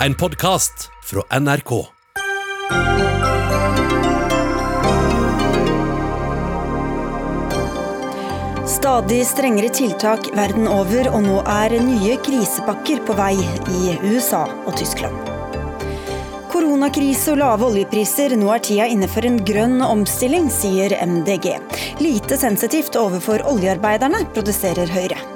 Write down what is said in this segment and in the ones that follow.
En podkast fra NRK. Stadig strengere tiltak verden over, og nå er nye krisepakker på vei i USA og Tyskland. Koronakrise og lave oljepriser, nå er tida inne for en grønn omstilling, sier MDG. Lite sensitivt overfor oljearbeiderne, produserer Høyre.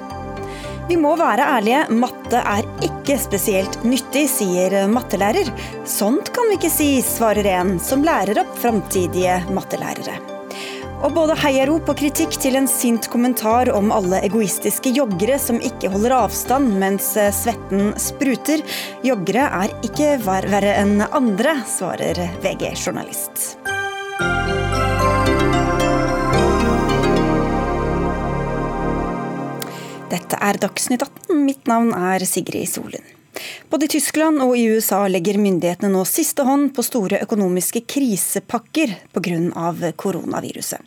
Vi må være ærlige, matte er ikke spesielt nyttig, sier mattelærer. Sånt kan vi ikke si, svarer en som lærer opp framtidige mattelærere. Og både heiarop og kritikk til en sint kommentar om alle egoistiske joggere som ikke holder avstand mens svetten spruter. Joggere er ikke verre enn andre, svarer VG-journalist. Dette er Dagsnytt 18. Mitt navn er Sigrid Solund. Både i Tyskland og i USA legger myndighetene nå siste hånd på store økonomiske krisepakker pga. koronaviruset.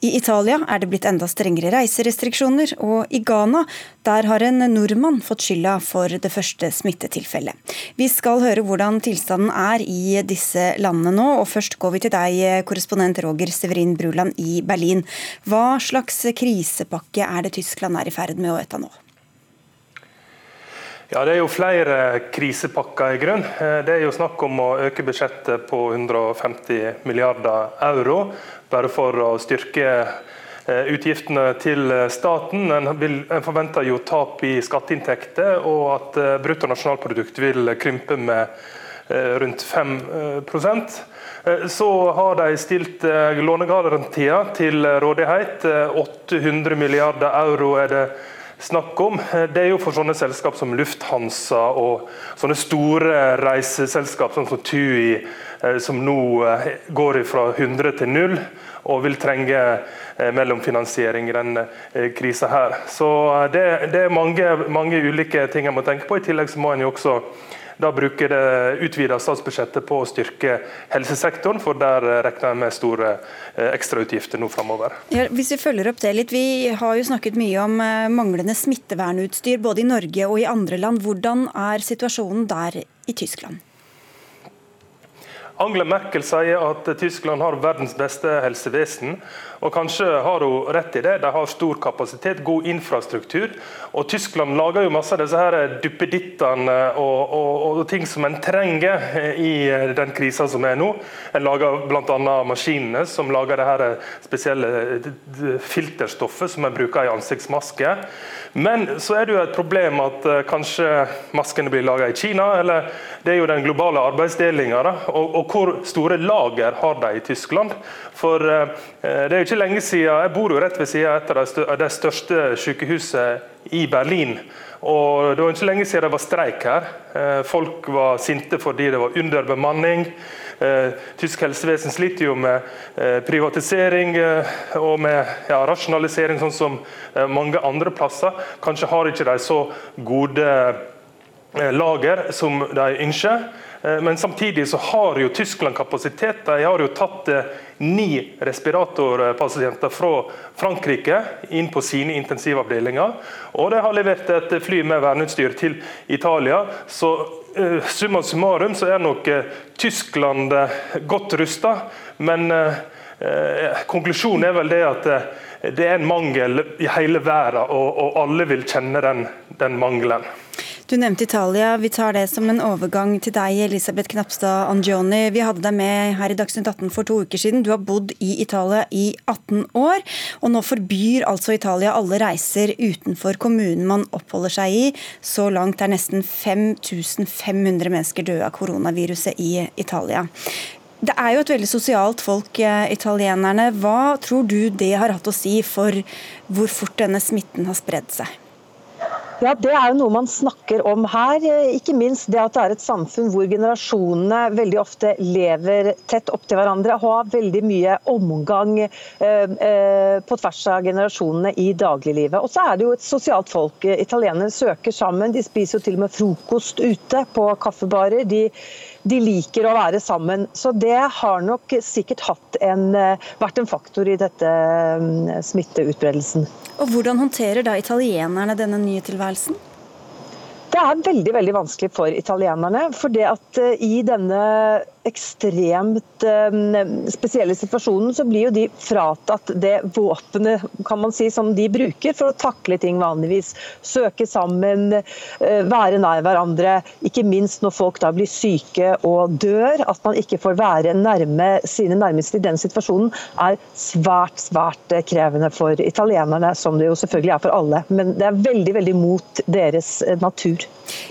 I Italia er det blitt enda strengere reiserestriksjoner, og i Ghana der har en nordmann fått skylda for det første smittetilfellet. Vi skal høre hvordan tilstanden er i disse landene nå, og først går vi til deg, korrespondent Roger Severin Bruland i Berlin. Hva slags krisepakke er det Tyskland er i ferd med å etta nå? Ja, Det er jo flere krisepakker i grunn. Det er jo snakk om å øke budsjettet på 150 milliarder euro, bare for å styrke utgiftene til staten. En forventer jo tap i skatteinntekter, og at bruttonasjonalprodukt vil krympe med rundt 5% så har de stilt lånegarantier til rådighet. 800 milliarder euro er det snakk om, det er jo for sånne selskap som Lufthansa og sånne store reiseselskap som TUI, som nå går fra 100 til 0 og vil trenge mellomfinansiering i denne krisa her. Så det, det er mange, mange, ulike ting en må tenke på. I tillegg så må en jo også da bruker det utvida statsbudsjettet på å styrke helsesektoren, for der regner jeg med store ekstrautgifter nå framover. Ja, hvis vi følger opp det litt, Vi har jo snakket mye om manglende smittevernutstyr både i Norge og i andre land. Hvordan er situasjonen der i Tyskland? Angela Merkel sier at Tyskland har verdens beste helsevesen. Og kanskje har hun rett i det. De har stor kapasitet, god infrastruktur. Og Tyskland lager jo masse av disse her duppedittene og, og, og, ting som en trenger i den krisa som er nå. En lager bl.a. maskinene som lager det her spesielle filterstoffet som en bruker i ansiktsmaske. Men så er det jo et problem at kanskje maskene blir laga i Kina. eller Det er jo den globale arbeidsdelinga. Og, og hvor store lager har de i Tyskland? For eh, det er jo ikke lenge siden, Jeg bor jo rett ved siden av et av de største sykehusene i Berlin. Og Det var ikke lenge siden det var streik her. Eh, folk var sinte fordi det var underbemanning. Eh, tysk helsevesen sliter jo med privatisering og med ja, rasjonalisering, sånn som mange andre plasser. Kanskje har ikke de så gode lager som de ønsker. Men samtidig så har jo Tyskland kapasitet. De har jo tatt ni respiratorpasienter fra Frankrike inn på sine intensivavdelinger. Og de har levert et fly med verneutstyr til Italia. Så uh, summa summarum så er nok Tyskland godt rusta. Men konklusjonen er vel det at det er en mangel i hele verden, og, og alle vil kjenne den, den mangelen. Du nevnte Italia. Vi tar det som en overgang til deg, Elisabeth Knapstad Angioni. Vi hadde deg med her i Dagsnytt 18 for to uker siden. Du har bodd i Italia i 18 år, og nå forbyr altså Italia alle reiser utenfor kommunen man oppholder seg i. Så langt er nesten 5500 mennesker døde av koronaviruset i Italia. Det er jo et veldig sosialt folk, eh, italienerne. Hva tror du det har hatt å si for hvor fort denne smitten har spredd seg? Ja, Det er jo noe man snakker om her. Ikke minst det at det er et samfunn hvor generasjonene veldig ofte lever tett opptil hverandre. og Har veldig mye omgang eh, eh, på tvers av generasjonene i dagliglivet. Og så er det jo et sosialt folk. Italienere søker sammen. De spiser jo til og med frokost ute på kaffebarer. De, de liker å være sammen. Så det har nok sikkert en, eh, vært en faktor i dette smitteutbredelsen. Og Hvordan håndterer da italienerne denne nye tilværelsen? Det er veldig veldig vanskelig for italienerne. For det at uh, i denne ekstremt uh, spesielle situasjonen, så blir jo de fratatt det våpenet kan man si, som de bruker for å takle ting vanligvis. Søke sammen, uh, være nær hverandre. Ikke minst når folk da blir syke og dør. At man ikke får være nærme sine nærmeste i den situasjonen, er svært, svært krevende for italienerne, som det jo selvfølgelig er for alle. Men det er veldig, veldig mot deres natur.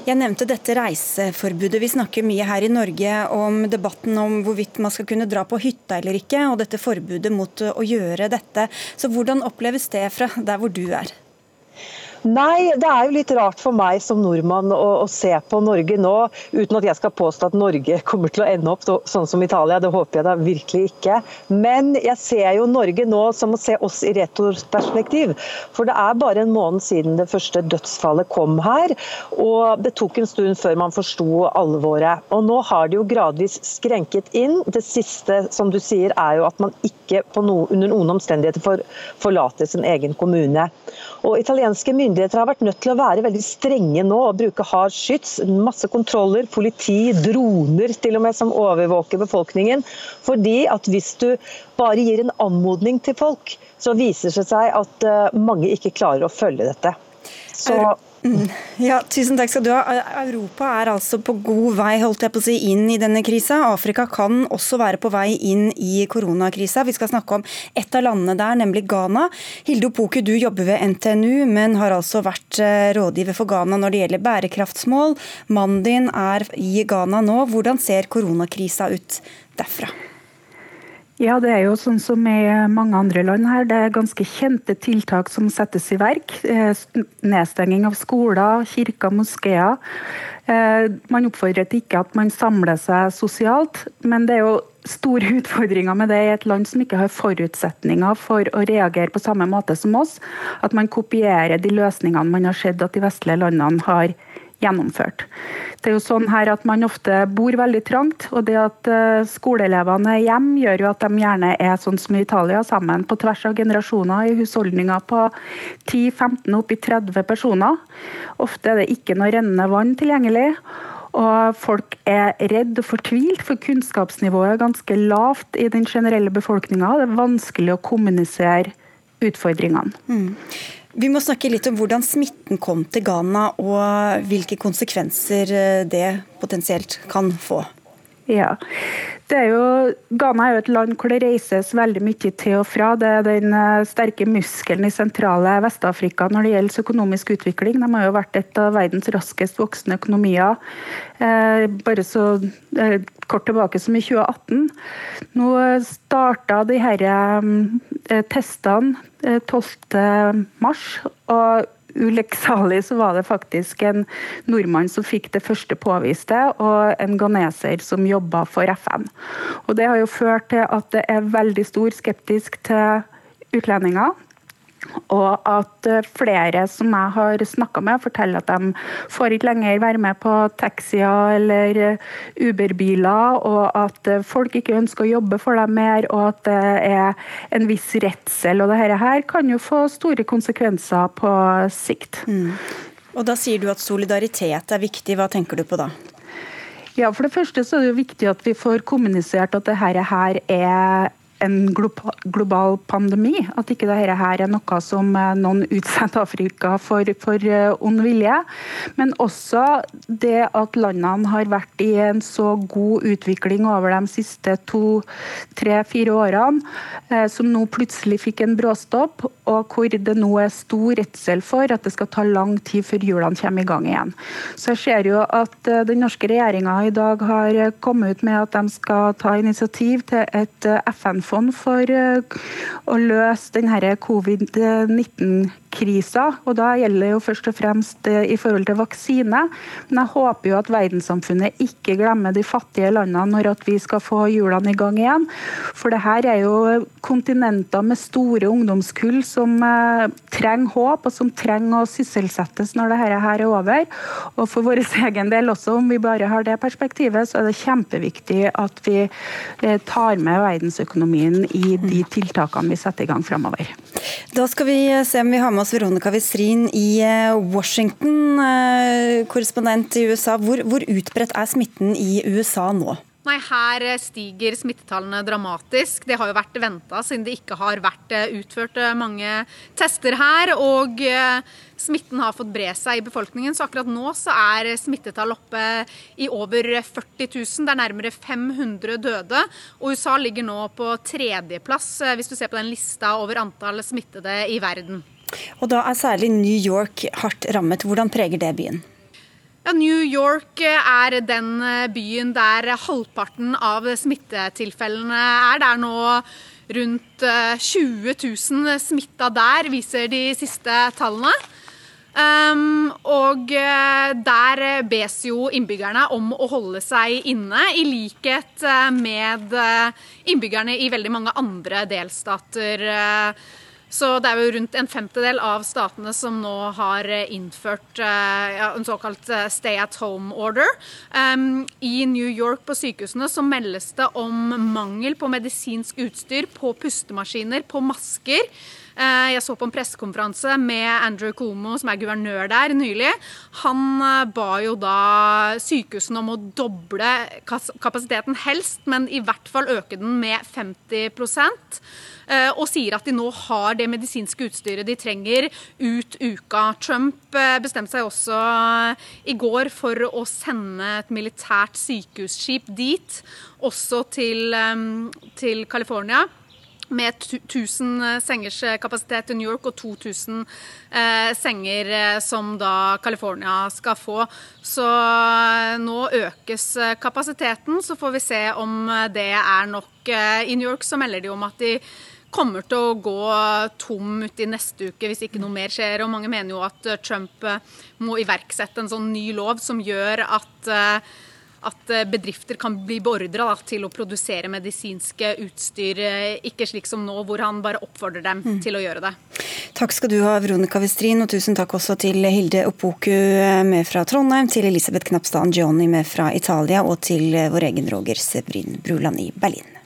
Jeg nevnte dette reiseforbudet. Vi snakker mye her i Norge om debatten om hvorvidt man skal kunne dra på hytta eller ikke, og dette forbudet mot å gjøre dette. Så hvordan oppleves det fra der hvor du er? Nei, det er jo litt rart for meg som nordmann å, å, se på Norge nå, uten at jeg skal påstå at Norge kommer til å ende opp sånn som Italia. Det håper jeg da virkelig ikke. Men jeg ser jo Norge nå som å se oss i retorperspektiv. For det er bare en måned siden det første dødsfallet kom her. Og det tok en stund før man forsto alvoret. Og nå har det jo gradvis skrenket inn. Det siste, som du sier, er jo at man ikke no, under noen omstendigheter for, forlate sin egen kommune. Og italienske myndigheter har vært nødt til å være veldig strenge nå og bruke hard skyts. Masse kontroller, politi, droner til og med som overvåker befolkningen. Fordi at hvis du bare gir en anmodning til folk, så viser det seg at eh, mange ikke klarer å følge dette. Så. Ja, tusen takk skal du ha. Europa er altså på god vei holdt jeg på å si, inn i denne krisa. Afrika kan også være på vei inn i koronakrisa. Vi skal snakke om et av landene der, nemlig Ghana. Hilde Opoku, du jobber ved NTNU, men har altså vært eh, rådgiver for Ghana når det gjelder bærekraftsmål. Mannen din er i Ghana nå. Hvordan ser koronakrisa ut derfra? Ja, det er jo sånn som i mange andre land her. Det er ganske kjente tiltak som settes i verk. Eh, nedstenging av skoler, kirker, moskeer. Eh, man oppfordrer til ikke at man samler seg sosialt, men det er jo store utfordringer med det i et land som ikke har forutsetninger for å reagere på samme måte som oss. At man kopierer de løsningene man har sett at de vestlige landene har gjennomført. Det er jo sånn her at Man ofte bor veldig trangt, og det at eh, skoleelevene er hjemme, gjør jo at de gjerne er sånn som i Italia, sammen på tvers av generasjoner i husholdninger på 10-15 opp i 30 personer. Ofte er det ikke noe rennende vann tilgjengelig. Og folk er redd og fortvilt, for kunnskapsnivået er ganske lavt i den generelle befolkninga. Det er vanskelig å kommunisere utfordringene. Mm. Vi må snakke litt om hvordan smitten kom til Ghana, og hvilke konsekvenser eh, det potensielt kan få. Ja, er jo, Ghana er jo et land hvor det reises veldig mye til og fra. Det er den eh, sterke muskelen i sentrale Vest-Afrika når det gjelder økonomisk utvikling. De har jo vært et av verdens raskest voksende økonomier eh, bare så eh, kort tilbake som i 2018. Nå starta de her eh, testene 12.3. og ulykksalig så var det faktisk en nordmann som fikk det første påviste, og en ghaneser som jobba for FN. Og Det har jo ført til at det er veldig stor skeptisk til utlendinger. Og at eh, flere som jeg har snakka med, forteller at de får ikke lenger være med på taxier eller eh, Uber-biler, og at eh, folk ikke ønsker å jobbe for dem mer, og at det er en viss redsel. Og dette her kan jo få store konsekvenser på sikt. Mm. Og Da sier du at solidaritet er viktig. Hva tenker du på da? Ja, For det første så er det jo viktig at vi får kommunisert at dette her er en global pandemi. At ikke dette her er noe som eh, noen utsetter Afrika for, for eh, ond vilje. Men også det at landene har vært i en så god utvikling over de siste to, tre, fire årene, eh, som nå plutselig fikk en bråstopp, og hvor det nå er stor redsel for at det skal ta lang tid før hjulene kommer i gang igjen. Så jeg ser jo at den norske regjeringa i dag har kommet ut med at de skal ta initiativ til et FN-fond fond for eh, å løse denne covid-19-krisa. og Da gjelder det jo først og fremst eh, i forhold til vaksine. Men jeg håper jo at verdenssamfunnet ikke glemmer de fattige landene når at vi skal få hjulene i gang igjen. For det her er jo kontinenter med store ungdomskull som eh, trenger håp, og som trenger å sysselsettes når dette her er over. Og for vår egen del også, om vi bare har det perspektivet, så er det kjempeviktig at vi tar med verdensøkonomien i de tiltakene vi setter i gang framover. Da skal vi se om vi har med oss Veronica Westrin i eh, Washington, korrespondent i USA. Hvor, hvor utbredt er smitten i USA nå? Nei, Her stiger smittetallene dramatisk. Det har jo vært venta siden det ikke har vært eh, utført eh, mange tester her. Og eh, smitten har fått bre seg i befolkningen. Så akkurat nå så er smittetall oppe i over 40 000. Det er nærmere 500 døde. Og USA ligger nå på tredjeplass hvis du ser på den lista over antall smittede i verden. Og da er særlig New York hardt rammet. Hvordan preger det byen? Ja, New York eh, er den eh, byen der halvparten av smittetilfellene er. Det er nå rundt 20 eh, 000 smitta der, viser de siste tallene. Um, og der bes jo innbyggerne om å holde seg inne, i likhet med innbyggerne i veldig mange andre delstater. Uh, så det er jo rundt en femtedel av statene som nå har eh, innført eh, ja, en såkalt eh, stay at home order. Um, I New York på sykehusene så meldes det om mangel på medisinsk utstyr, på pustemaskiner, på masker. Jeg så på en pressekonferanse med Andrew Cuomo, som er guvernør der, nylig. Han ba jo da sykehusene om å doble kapasiteten helst, men i hvert fall øke den med 50 Eh, og sier at de nå har det medisinske utstyret de trenger ut uka. Trump eh, bestemte seg også eh, i går for å sende et militært sykehusskip dit, også til, til med 1000 sengers kapasitet til New York og 2000 eh, senger som da California skal få. Så nå økes kapasiteten, så får vi se om det er nok. I New York så melder de om at de kommer til å gå tom ut i neste uke hvis ikke noe mer skjer. Og mange mener jo at eh, Trump eh, må iverksette en sånn ny lov som gjør at, eh, at bedrifter kan bli beordra til å produsere medisinske utstyr, ikke slik som nå, hvor han bare oppfordrer dem mm. til å gjøre det. Takk skal du ha, Veronica Westrin, og tusen takk også til Hilde Opoku med fra Trondheim, til Elisabeth Knapstad Gioni med fra Italia, og til vår egen Roger Sebrin Bruland i Berlin.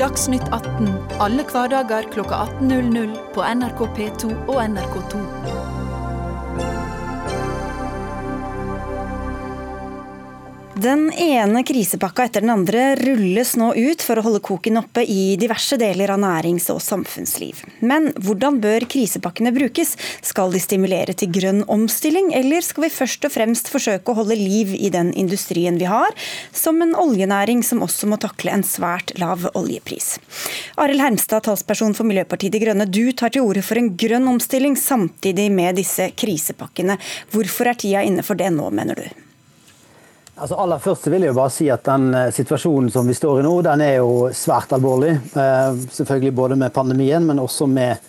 Dagsnytt 18 alle hverdager kl 18.00 på NRK P2 og NRK2. Den ene krisepakka etter den andre rulles nå ut for å holde koken oppe i diverse deler av nærings- og samfunnsliv. Men hvordan bør krisepakkene brukes? Skal de stimulere til grønn omstilling, eller skal vi først og fremst forsøke å holde liv i den industrien vi har, som en oljenæring som også må takle en svært lav oljepris? Arild Hermstad, talsperson for Miljøpartiet De Grønne, du tar til orde for en grønn omstilling samtidig med disse krisepakkene. Hvorfor er tida inne for det nå, mener du? Altså aller først vil jeg jo bare si at Den eh, situasjonen som vi står i nå, den er jo svært alvorlig. Eh, selvfølgelig både med pandemien, men også med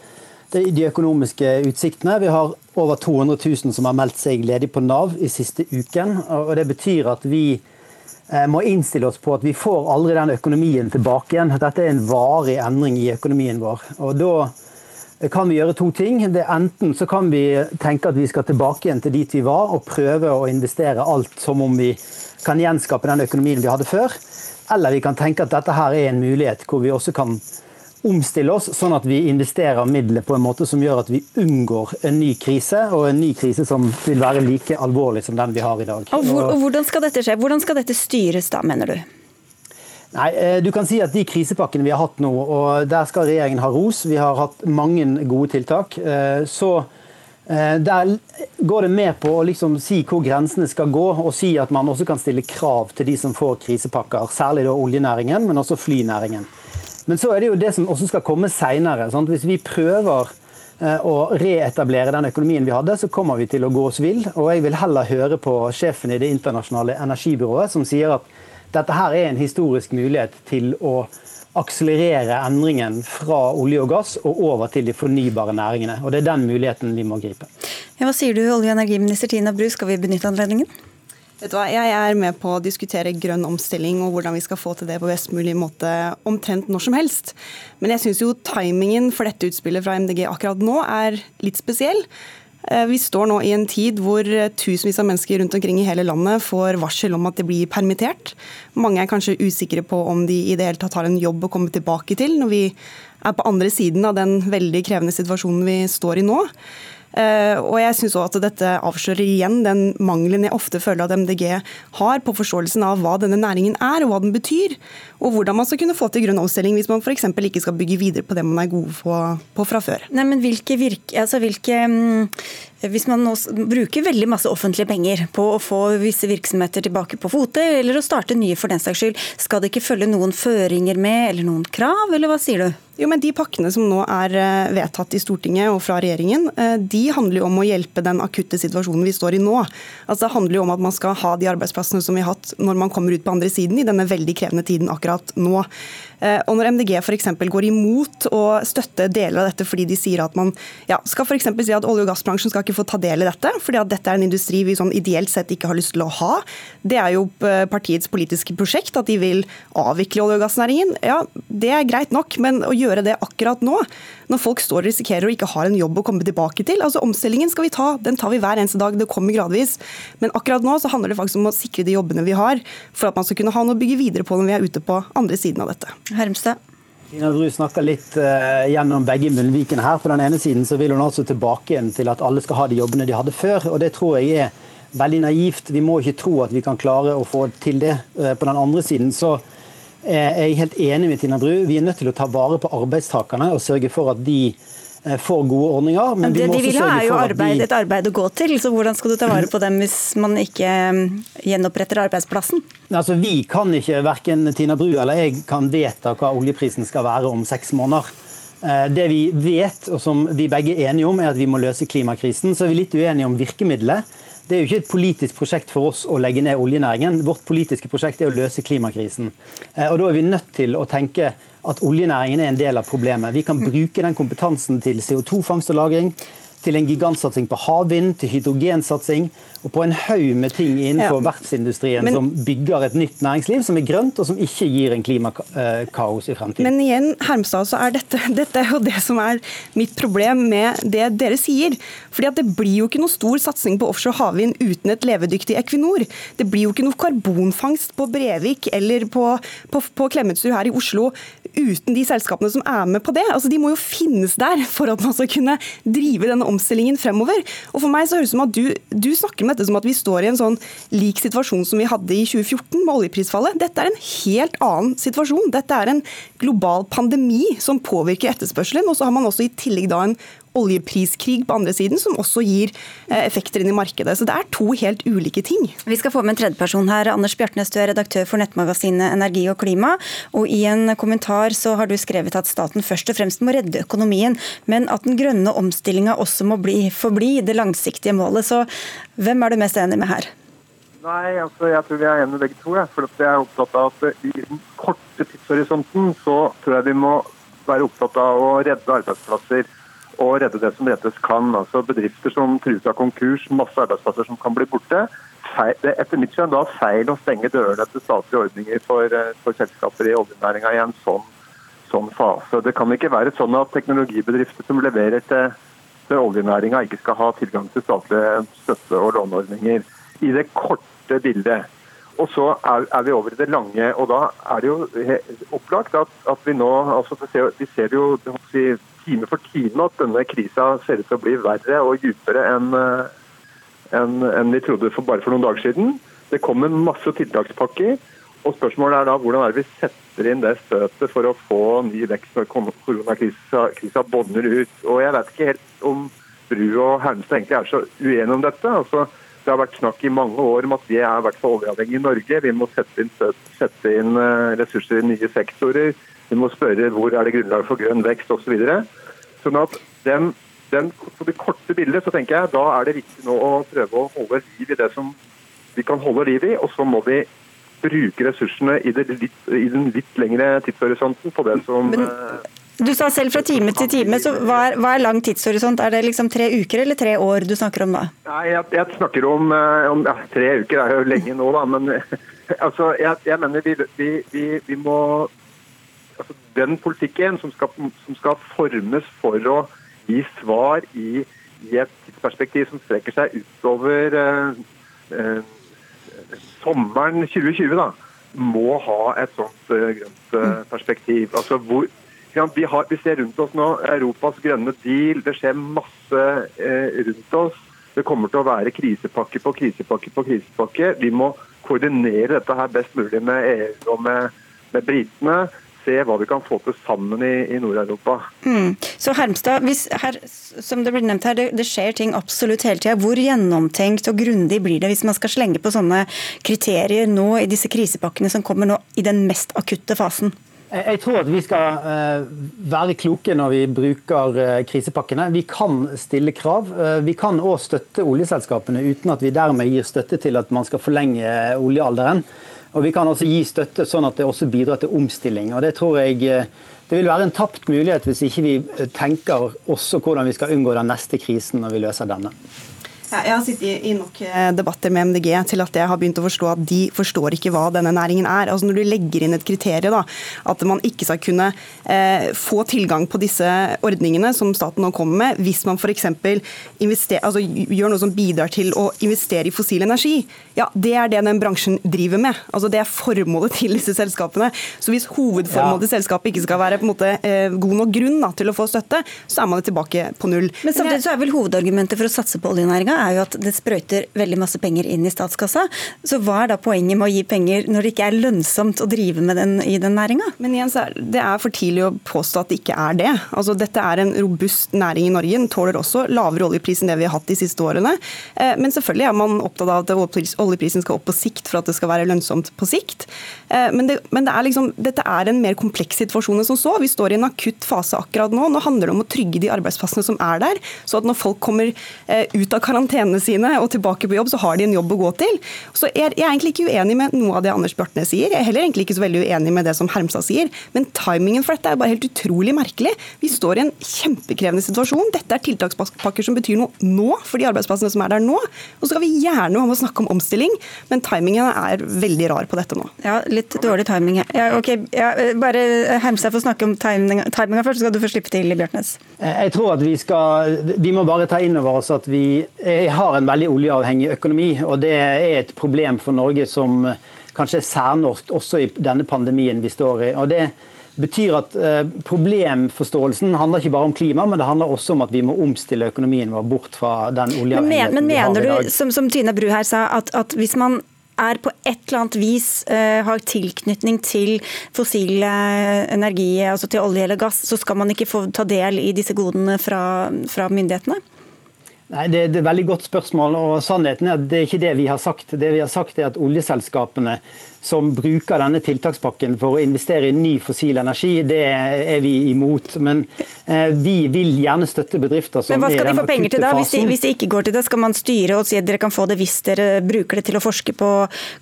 de økonomiske utsiktene. Vi har over 200 000 som har meldt seg ledig på Nav i siste uken. og Det betyr at vi eh, må innstille oss på at vi får aldri den økonomien tilbake igjen. Dette er en varig endring i økonomien vår. Og da kan vi gjøre to ting. Det Enten så kan vi tenke at vi skal tilbake igjen til dit vi var, og prøve å investere alt som om vi kan gjenskape den økonomien vi hadde før. Eller vi kan tenke at dette her er en mulighet hvor vi også kan omstille oss, sånn at vi investerer midler på en måte som gjør at vi unngår en ny krise, og en ny krise som vil være like alvorlig som den vi har i dag. Og, hvor, og Hvordan skal dette skje? Hvordan skal dette styres da, mener du? Nei, eh, du kan si at De krisepakkene vi har hatt nå, og der skal regjeringen ha ros. Vi har hatt mange gode tiltak. Eh, så Eh, der går det med på å liksom si hvor grensene skal gå, og si at man også kan stille krav til de som får krisepakker. Særlig da oljenæringen, men også flynæringen. Men så er det jo det som også skal komme seinere. Hvis vi prøver å reetablere den økonomien vi hadde, så kommer vi til å gå oss vill. Og jeg vil heller høre på sjefen i Det internasjonale energibyrået, som sier at dette her er en historisk mulighet til å akselerere endringen fra olje og gass og over til de fornybare næringene. Og Det er den muligheten vi må gripe. Ja, hva sier du, olje- og energiminister Tina Bru, skal vi benytte anledningen? Vet du hva, Jeg er med på å diskutere grønn omstilling og hvordan vi skal få til det på best mulig måte omtrent når som helst. Men jeg syns jo timingen for dette utspillet fra MDG akkurat nå er litt spesiell. Eh, vi står nå i en tid hvor tusenvis av mennesker rundt omkring i hele landet får varsel om at de blir permittert. Mange er kanskje usikre på om de i det hele tatt har en jobb å komme tilbake til når vi er på andre siden av den veldig krevende situasjonen vi står i nå. Eh, og jeg synes også at dette avslører igjen den mangelen jeg ofte føler at MDG har på forståelsen av hva denne næringen er og hva den betyr, og hvordan man skal kunne få til grønn omstilling hvis man f.eks. ikke skal bygge videre på det man er gode på, på fra før. Nei, men hvilke, virke, altså hvilke mm, hvis man nå bruker veldig masse offentlige penger på å få visse virksomheter tilbake på fote, eller å starte nye for den saks skyld, skal det ikke følge noen føringer med, eller noen krav, eller hva sier du? Jo, men De pakkene som nå er eh, vedtatt i Stortinget og fra regjeringen, eh, de handler jo om å hjelpe den akutte situasjonen vi står i nå. Altså Det handler jo om at man skal ha de arbeidsplassene som vi har hatt når man kommer ut på andre siden i denne veldig krevende tiden akkurat nå. Eh, og når MDG f.eks. går imot å støtte deler av dette fordi de sier at man ja, skal f.eks. si at olje- og gassbransjen skal ikke få ta del i dette, fordi at dette er en industri vi sånn ideelt sett ikke har lyst til å ha. Det er jo eh, partiets politiske prosjekt at de vil avvikle olje- og gassnæringen. Ja, det er greit nok, men å gjøre det akkurat nå, når folk står og risikerer og ikke har en jobb å komme tilbake til altså Omstillingen skal vi ta, den tar vi hver eneste dag, det kommer gradvis. Men akkurat nå så handler det faktisk om å sikre de jobbene vi har, for at man skal kunne ha noe å bygge videre på når vi er ute på andre siden av dette. Hermstad. Tina Bru snakker litt uh, gjennom begge munnvikene her. På den ene siden så vil hun altså tilbake igjen til at alle skal ha de jobbene de hadde før. og Det tror jeg er veldig naivt. Vi må ikke tro at vi kan klare å få til det. Uh, på den andre siden så er jeg helt enig med Tina Bru. Vi er nødt til å ta vare på arbeidstakerne og sørge for at de Eh, får gode ordninger. Men, det de vil ha er jo arbeid, et arbeid å gå til, så hvordan skal du ta vare på dem hvis man ikke mm, gjenoppretter arbeidsplassen? Altså, vi kan ikke, verken Tina Bru eller jeg kan vedta hva oljeprisen skal være om seks måneder. Eh, det vi vet, og som vi begge er enige om, er at vi må løse klimakrisen. Så er vi litt uenige om virkemidlet. Det er jo ikke et politisk prosjekt for oss å legge ned oljenæringen. Vårt politiske prosjekt er å løse klimakrisen. Eh, og Da er vi nødt til å tenke at oljenæringen er en del av problemet. Vi kan bruke den kompetansen til CO2-fangst og -lagring, til en gigantsatsing på havvind, til hydrogensatsing og på en haug med ting innenfor ja. verftsindustrien men, som bygger et nytt næringsliv som er grønt og som ikke gir en klimakaos i fremtiden. Men igjen, Hermstad, så er dette, dette er jo det som er mitt problem med det dere sier. Fordi at Det blir jo ikke noe stor satsing på offshore havvind uten et levedyktig Equinor. Det blir jo ikke noe karbonfangst på Brevik eller på, på, på Klemetsrud her i Oslo uten de selskapene som er med på det. Altså, De må jo finnes der for at man skal kunne drive denne omstillingen fremover. Og for meg så høres det som at du, du, snakker om dette som at vi står i en sånn lik situasjon som vi hadde i 2014 med oljeprisfallet. Dette er en helt annen situasjon. Dette er en global pandemi som påvirker etterspørselen. Og så har man også i tillegg da en oljepriskrig på andre siden, som også gir eh, effekter inn i markedet. Så det er to helt ulike ting. Vi skal få med en tredjeperson her. Anders Bjartnes, du er redaktør for nettmagasinet Energi og klima. Og i en kommentar så har du skrevet at staten først og fremst må redde økonomien, men at den grønne omstillinga også må bli, forbli det langsiktige målet. Så hvem er du mest enig med her? Nei, altså jeg tror vi er enige begge to. Ja. For jeg er opptatt av at i den korte tidshorisonten så tror jeg vi må være opptatt av å redde arbeidsplasser og redde det som reddes kan. Altså Bedrifter som trues av konkurs, masse arbeidsplasser som kan bli borte. Det er etter mitt skjønn da feil å stenge dørene til statlige ordninger for, eh, for selskaper i oljenæringa i en sånn, sånn, fase. Det kan ikke være sånn at teknologibedrifter som leverer til, til oljenæringa, ikke skal ha tilgang til statlige støtte- og låneordninger. I det korte bildet. Og så er, er, vi over i det lange. og Da er det jo opplagt at, at vi nå altså Vi ser jo si, time for time at denne krisa ser ut til å bli verre og dypere enn en, en vi trodde for bare for noen dager siden. Det kommer masse tiltakspakker. og Spørsmålet er da hvordan er det vi setter inn det støtet for å få ny vekst når koronakrisa bånner ut. Og Jeg vet ikke helt om Bru og Hernstad egentlig er så uenige om dette. altså det har vært snakk i mange år om at vi er i hvert fall oljeavhengige i Norge. Vi må sette inn, sette inn eh, ressurser i nye sektorer. Vi må spørre hvor er det grunnlag for grønn vekst osv. Sånn at den, den, på det korte bildet så tenker jeg da er det viktig nå å prøve å holde liv i det som vi kan holde liv i. Og så må vi bruke ressursene i, litt, i den litt lengre tidshorisonten på det som Men, Du sa selv fra time til time, så hva er, hva er, lang tidshorisont? Er det liksom tre uker eller tre år du snakker om da? Nei, jeg, jeg snakker om, eh, om ja, Tre uker er jo lenge nå, da. Men altså, jeg, jeg mener vi, vi, vi, vi må den politikken som skal, som skal, formes for å gi svar i i et tidsperspektiv som strekker seg utover eh, eh, sommeren 2020, da, må ha et sånt eh, grønt eh, perspektiv. Altså hvor, ja, vi, har, vi, ser rundt oss nå Europas grønne deal, det skjer masse eh, rundt oss. Det kommer til å være krisepakke på krisepakke på krisepakke. Vi må koordinere dette her best mulig med EU og med, med britene se hva vi kan få til sammen i, i Nord-Europa. Mm. Så Hermstad, hvis her, som det blir nevnt her, det, det skjer ting absolutt hele tida. Hvor gjennomtenkt og grundig blir det hvis man skal slenge på sånne kriterier nå i disse krisepakkene som kommer nå i den mest akutte fasen? Jeg tror at vi skal eh, være kloke når vi bruker eh, krisepakkene. Vi kan stille krav. Eh, vi kan òg støtte oljeselskapene uten at vi dermed gir støtte til at man skal forlenge oljealderen. Og Vi kan også gi støtte sånn at det også bidrar til omstilling. og Det tror jeg eh, det vil være en tapt mulighet hvis ikke vi eh, tenker også hvordan vi skal unngå den neste krisen når vi løser denne. Jeg har sittet i nok eh, debatter med MDG til at jeg har begynt å forstå at de forstår ikke hva denne næringen er. Altså Når du legger inn et kriterium, da, at man ikke skal kunne eh, få tilgang på disse ordningene som staten nå kommer med, hvis man f.eks. Altså, gjør noe som bidrar til å investere i fossil energi, ja, det er det den bransjen driver med. Altså Det er formålet til disse selskapene. Så hvis hovedformålet ja. til selskapet ikke skal være på en måte eh, god nok grunn da, til å få støtte, så er man tilbake på null. Men samtidig så er vel hovedargumentet for å satse på oljenæringa er jo at det sprøyter veldig masse penger inn i statskassa. Så hva er da poenget med å gi penger når det ikke er lønnsomt å drive med den i den næringa? Men igjen, det er for tidlig å påstå at det ikke er det. Altså, dette er en robust næring i Norge. Den tåler også lavere oljepris enn det vi har hatt de siste årene. Eh, men selvfølgelig er man opptatt av at oljeprisen skal opp på sikt for at det skal være lønnsomt på sikt. Eh, men, det, men det er liksom, dette er en mer kompleks situasjon enn som så. Vi står i en akutt fase akkurat nå. Nå handler det om å trygge de arbeidsplassene som er der, så at når folk kommer eh, ut av karantene sine og tilbake på jobb, så har de en jobb å gå til. Så jeg, er egentlig ikke uenig med noe av det Anders Bjartnes sier. Jeg er heller egentlig ikke så veldig uenig med det som Hermstad sier. Men timingen for dette er bare helt utrolig merkelig. Vi står i en kjempekrevende situasjon. Dette er tiltakspakker som betyr noe nå for de arbeidsplassene som er der nå. Og så skal vi gjerne om å snakke om omstilling, men timingen er veldig rar på dette nå. Ja, litt dårlig timing. Ja, ok, ja, bare Hermstad får snakke om timinga først, så skal du få slippe til, Bjartnes. Jeg tror at vi skal Vi må bare ta inn over oss at vi har en veldig oljeavhengig økonomi. og Det er et problem for Norge som kanskje er særnorsk også i denne pandemien vi står i. og det betyr at eh, Problemforståelsen handler ikke bare om klima, men det handler også om at vi må omstille økonomien vår bort fra den oljeavhengigheten men, men mener du, som, som Tina Bru her sa, at, at hvis man er på et eller annet vis uh, har tilknytning til fossil energi, altså til olje eller gass, så skal man ikke få ta del i disse godene fra, fra myndighetene? Nei, det, er et veldig godt spørsmål. og Sannheten er at det er ikke det vi har sagt. Det vi har sagt er at Oljeselskapene som bruker denne tiltakspakken for å investere i ny fossil energi, det er vi imot. Men eh, vi vil gjerne støtte bedrifter som er i den akutte fasen. Men Hva skal de få penger til da, hvis de, hvis de, ikke går til det? Skal man styre og si at dere kan få det hvis dere bruker det til å forske på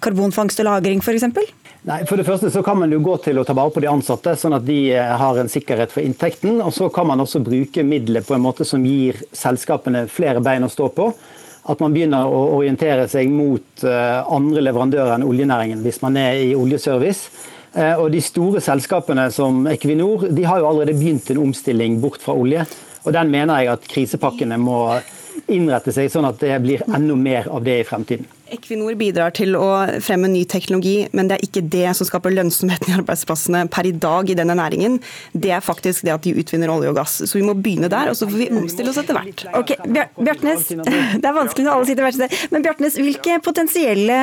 karbonfangst og -lagring f.eks.? Nei, For det første så kan man jo gå til å ta vare på de ansatte, sånn at de eh, har en sikkerhet for inntekten. Og så kan man også bruke midler på en måte som gir selskapene flere bein å stå på. At man begynner å orientere seg mot eh, andre leverandører enn oljenæringen hvis man er i oljeservice. Eh, og De store selskapene som Equinor de har jo allerede begynt en omstilling bort fra olje. og Den mener jeg at krisepakkene må innrette seg sånn at det blir enda mer av det i fremtiden. Equinor bidrar til å fremme ny teknologi, men det er ikke det som skaper lønnsomheten i arbeidsplassene per i dag i denne næringen. Det er faktisk det at de utvinner olje og gass. Så vi må begynne der, og så får vi omstille oss etter hvert. Ok, Bjartnes, Det er vanskelig når alle sitter hvert sted. Men Bjartnes, hvilke potensielle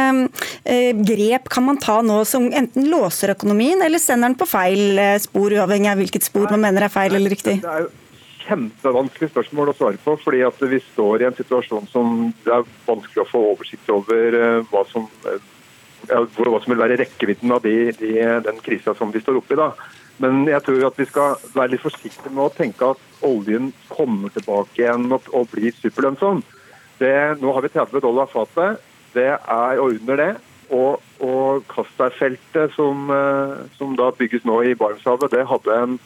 eh, grep kan man ta nå som enten låser økonomien, eller sender den på feil eh, spor, uavhengig av hvilket spor man mener er feil eller riktig? Det er jo kjempevanskelig spørsmål å svare på. fordi at vi står i en situasjon som det er vanskelig å få oversikt over eh, hva som, eh, ja, hva som vil være rekkevidden av de, de, den krisa som vi står oppe i. da. Men jeg tror at vi skal være litt forsiktige med å tenke at oljen kommer tilbake igjen og, og blir superlønnsom. Det, nå har vi 30 dollar fatet. Det er og under det. Og, og Castberg-feltet som, eh, som da bygges nå i Barentshavet, det hadde en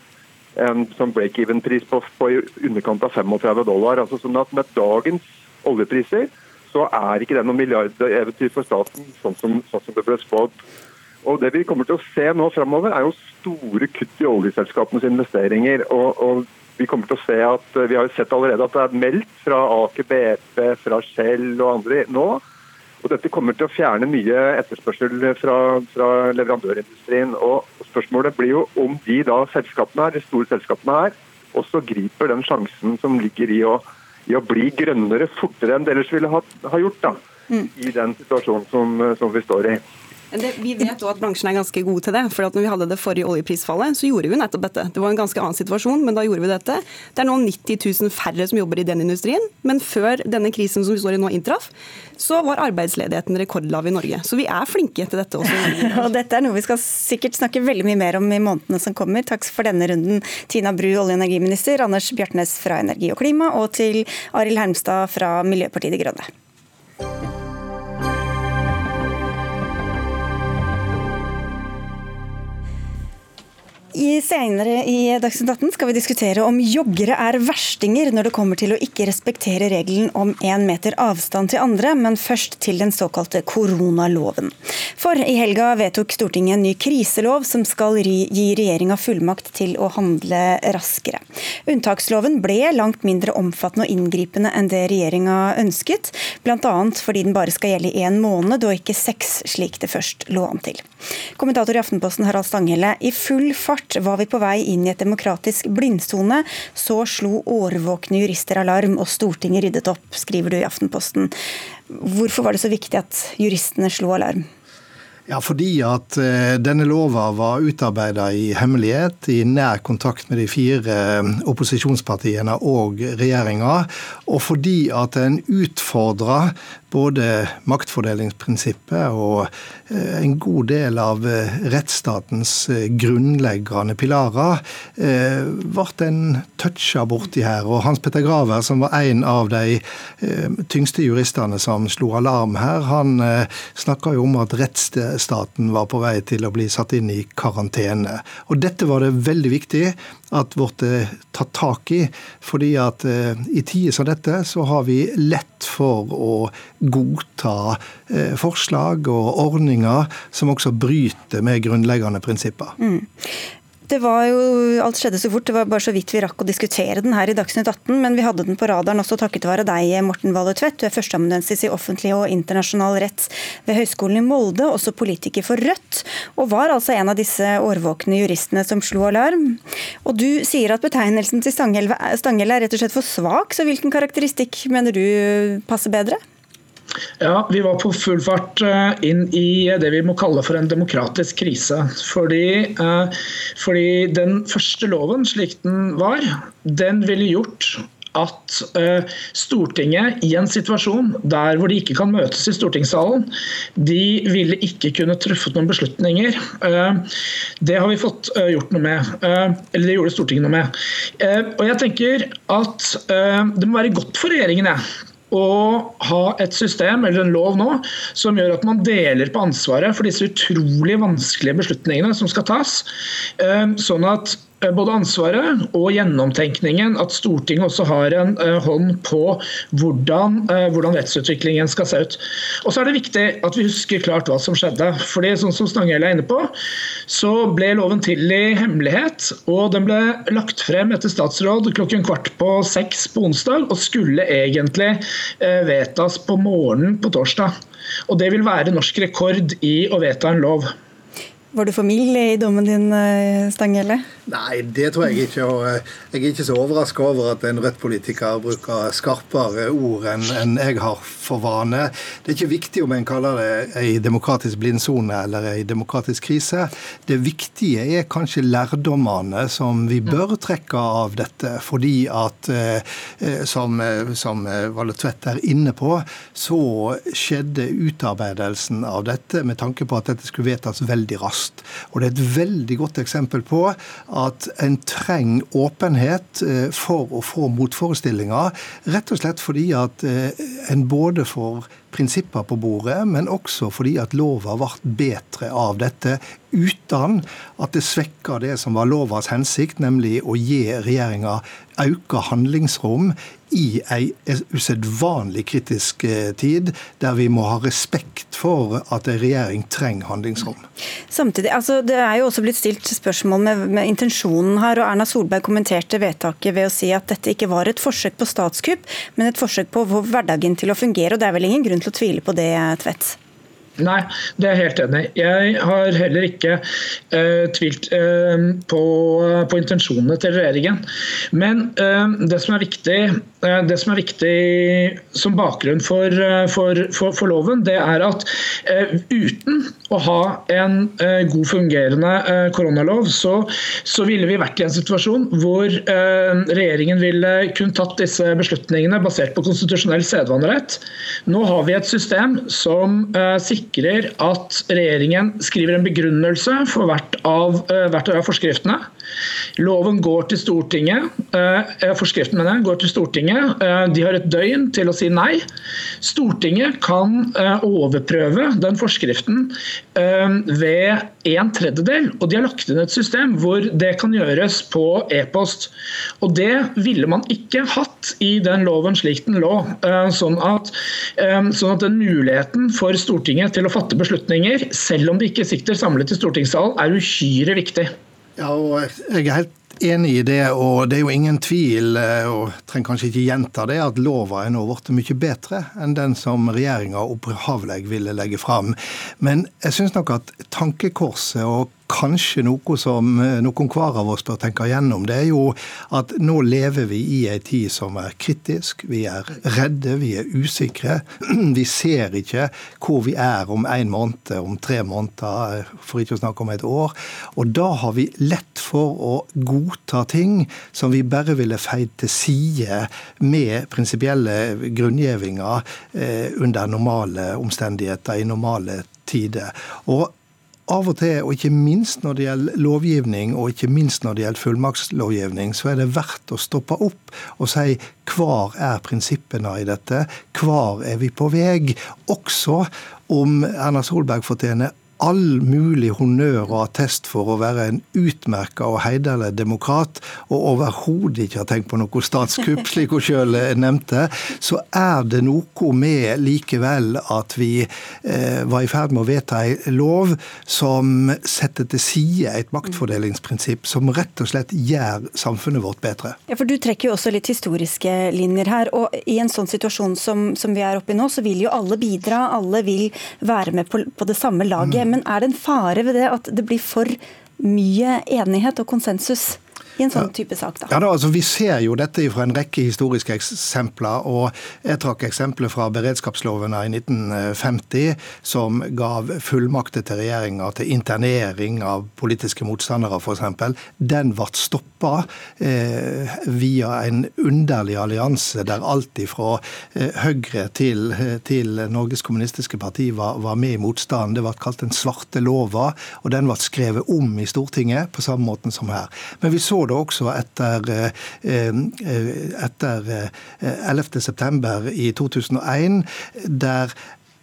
en sånn break-even-pris på, på, i underkant av 35 dollar. altså sånn at Med dagens oljepriser så er ikke det noe milliardeventyr for staten, sånn som, sånn som det ble spådd. Og Det vi kommer til å se nå framover, er jo store kutt i oljeselskapenes investeringer. og, og vi kommer til å se at Vi har sett allerede at det er meldt fra Aker BP, fra Shell og andre nå. Og Dette kommer til å fjerne mye etterspørsel fra, fra leverandørindustrien. og Spørsmålet blir jo om de da selskapene her, de store selskapene her også griper den sjansen som ligger i å, i å bli grønnere fortere enn det ellers ville ha, ha gjort. da, mm. I den situasjonen som, som vi står i. Det, vi vet også at bransjen er ganske god til det. for når vi hadde det forrige oljeprisfallet, så gjorde vi nettopp dette. Det var en ganske annen situasjon, men da gjorde vi dette. Det er nå 90 000 færre som jobber i den industrien. Men før denne krisen som vi står i nå inntraff, så var arbeidsledigheten rekordlav i Norge. Så vi er flinke til dette også. og dette er noe vi skal sikkert snakke veldig mye mer om i månedene som kommer. Takk for denne runden, Tina Bru, olje- og energiminister, Anders Bjartnes fra Energi og Klima, og til Arild Hermstad fra Miljøpartiet De Grønne. I Senere i Dagsnytt 18 skal vi diskutere om joggere er verstinger når det kommer til å ikke respektere regelen om én meter avstand til andre, men først til den såkalte koronaloven. For i helga vedtok Stortinget en ny kriselov som skal gi regjeringa fullmakt til å handle raskere. Unntaksloven ble langt mindre omfattende og inngripende enn det regjeringa ønsket, bl.a. fordi den bare skal gjelde i én måned og ikke seks, slik det først lå an til. Kommentator i Aftenposten Harald Stanghelle, i full fart fart var vi på vei inn i et demokratisk blindsone. Så slo årvåkne jurister alarm, og Stortinget ryddet opp, skriver du i Aftenposten. Hvorfor var det så viktig at juristene slo alarm? Ja, Fordi at uh, denne lova var utarbeida i hemmelighet, i nær kontakt med de fire uh, opposisjonspartiene og regjeringa. Og fordi at den utfordra både maktfordelingsprinsippet og eh, en god del av eh, rettsstatens eh, grunnleggende pilarer ble en toucha borti her. Og Hans Petter Graver, som var en av de tyngste juristene som slo alarm her, han snakka jo om at rettsstaten var på vei til å bli satt inn i karantene. Og dette var det veldig viktig at ble tatt tak i. fordi at i tider som dette så har vi lett for å godta eh, forslag og ordninger som også bryter med grunnleggende prinsipper. Mm. Det var jo, Alt skjedde så fort, det var bare så vidt vi rakk å diskutere den her i Dagsnytt 18. Men vi hadde den på radaren også takket være deg, Morten Valle Tvedt. Du er førsteamanuensis i offentlig og internasjonal rett ved Høgskolen i Molde, også politiker for Rødt. Og var altså en av disse årvåkne juristene som slo alarm. Og du sier at betegnelsen til Stanghelle er rett og slett for svak, så hvilken karakteristikk mener du passer bedre? Ja, Vi var på full fart eh, inn i det vi må kalle for en demokratisk krise. Fordi, eh, fordi den første loven, slik den var, den ville gjort at Stortinget i en situasjon der hvor de ikke kan møtes i stortingssalen, de ville ikke kunne truffet noen beslutninger. Det har vi fått gjort noe med. eller det gjorde Stortinget noe med. og jeg tenker at det må være godt for regjeringen jeg, å ha et system eller en lov nå som gjør at man deler på ansvaret for disse utrolig vanskelige beslutningene som skal tas. Sånn at Eh, både ansvaret og gjennomtenkningen at Stortinget også har en uh, hånd på hvordan, uh, hvordan, rettsutviklingen skal se ut. Og så er det viktig at vi husker klart hva som skjedde. fordi sånn som Stanghelle er inne på, så ble loven til i hemmelighet. Og den ble lagt frem etter statsråd klokken kvart på seks på onsdag, og skulle egentlig vedtas på morgenen på torsdag. Og det vil være norsk rekord i å vedta en lov. Var du for mild i dommen din, Stanghelle? Nei, det tror jeg ikke. og eh, Jeg er ikke så overraska over at en Rødt-politiker bruker skarpere ord enn jeg har for vane. Det er ikke viktig om en kaller det ei demokratisk blindsone eller ei demokratisk krise. Det viktige er kanskje lærdommene som vi bør trekke av dette. Fordi at, eh, eh, som, som Valle Tvedt er inne på, så skjedde utarbeidelsen av dette med tanke på at dette skulle vedtas veldig raskt. Og det er et veldig godt eksempel på at en trenger åpenhet eh, for å få motforestillinger. Rett og slett fordi at eh, en både får prinsipper på bordet, men også fordi at lova ble bedre av dette, uten at det svekker det som var lovas hensikt, nemlig å gi regjeringa auka handlingsrom i ei usedvanlig kritisk eh, tid, der vi må ha respekt for at en regjering trenger handlingsrom. Samtidig, altså Det er jo også blitt stilt spørsmål med, med, intensjonen her. og Erna Solberg kommenterte vedtaket ved å si at dette ikke var et forsøk på statskupp, men et forsøk på å få hverdagen til å fungere. og Det er vel ingen grunn til å tvile på det, Tvedt? Nei, det er jeg helt enig. Jeg har heller ikke uh, tvilt uh, på, på, intensjonene til regjeringen. Men det, som er viktig, det, som er viktig, som bakgrunn for, for, for, for loven, det er at uten å ha en god fungerende koronalov, så, så, ville vi vært i en situasjon hvor regjeringen ville kun tatt disse beslutningene basert på konstitusjonell sedvanerett. Nå har vi et system som sikrer at regjeringen skriver en begrunnelse for hvert av, eh, hvert av forskriftene. Loven går til Stortinget. Eh, forskriften mener jeg, går til Stortinget. Eh, de har et døgn til å si nei. Stortinget kan overprøve den forskriften ved en tredjedel. Og de har lagt inn et system hvor det kan gjøres på e-post. Og det ville man ikke hatt i den loven slik den lå. Sånn at, sånn at den muligheten for Stortinget til å fatte beslutninger, selv om de ikke sitter samlet i stortingssalen, er uhyre viktig. Ja, og jeg er helt enig i det, og det er jo ingen tvil, eh, og trenger kanskje ikke gjenta det, at lova er nå blitt mye bedre enn den som regjeringa opphavlig ville legge fram. Men jeg syns nok at tankekorset og kanskje noe som eh, noen hver av oss bør tenke igjennom, det er jo at nå lever vi i ei tid som er kritisk. Vi er redde, vi er usikre. Vi ser ikke hvor vi er om en måned, om tre måneder, for ikke å snakke om et år. Og da har vi lett for å godta ting som vi bare ville feid til side med prinsipielle grunngjevinger eh, under normale omstendigheter, i normale tider. Og av og til, og ikke minst når det gjelder lovgivning og ikke minst når det gjelder fullmaktslovgivning, så er det verdt å stoppe opp og si hvor er prinsippene i dette? Hvor er vi på vei? Også om Erna Solberg fortjener all mulig honnør og attest for å være en utmerka og heiderlig demokrat, og overhodet ikke har tenkt på noe statskupp, slik hun sjøl nevnte, så er det noe med likevel at vi eh, var i ferd med å vedta en lov som setter til side et maktfordelingsprinsipp som rett og slett gjør samfunnet vårt bedre. Ja, for Du trekker jo også litt historiske linjer her. og I en sånn situasjon som, som vi er oppe i nå, så vil jo alle bidra. Alle vil være med på, på det samme laget. Mm. Men er det en fare ved det at det blir for mye enighet og konsensus? I en sånn type sak? da? Ja, da, altså Vi ser jo dette fra en rekke historiske eksempler. og Jeg trakk eksempler fra beredskapsloven i 1950, som gav fullmakter til regjeringa til internering av politiske motstandere, f.eks. Den ble stoppa eh, via en underlig allianse der alt fra eh, Høyre til, til, Norges kommunistiske parti var, var med i motstanden. Det ble kalt den svarte lova, og den ble skrevet om i Stortinget på samme måte som her. Men vi så det også etter, eh, etter 11.9. Eh, i 2001, der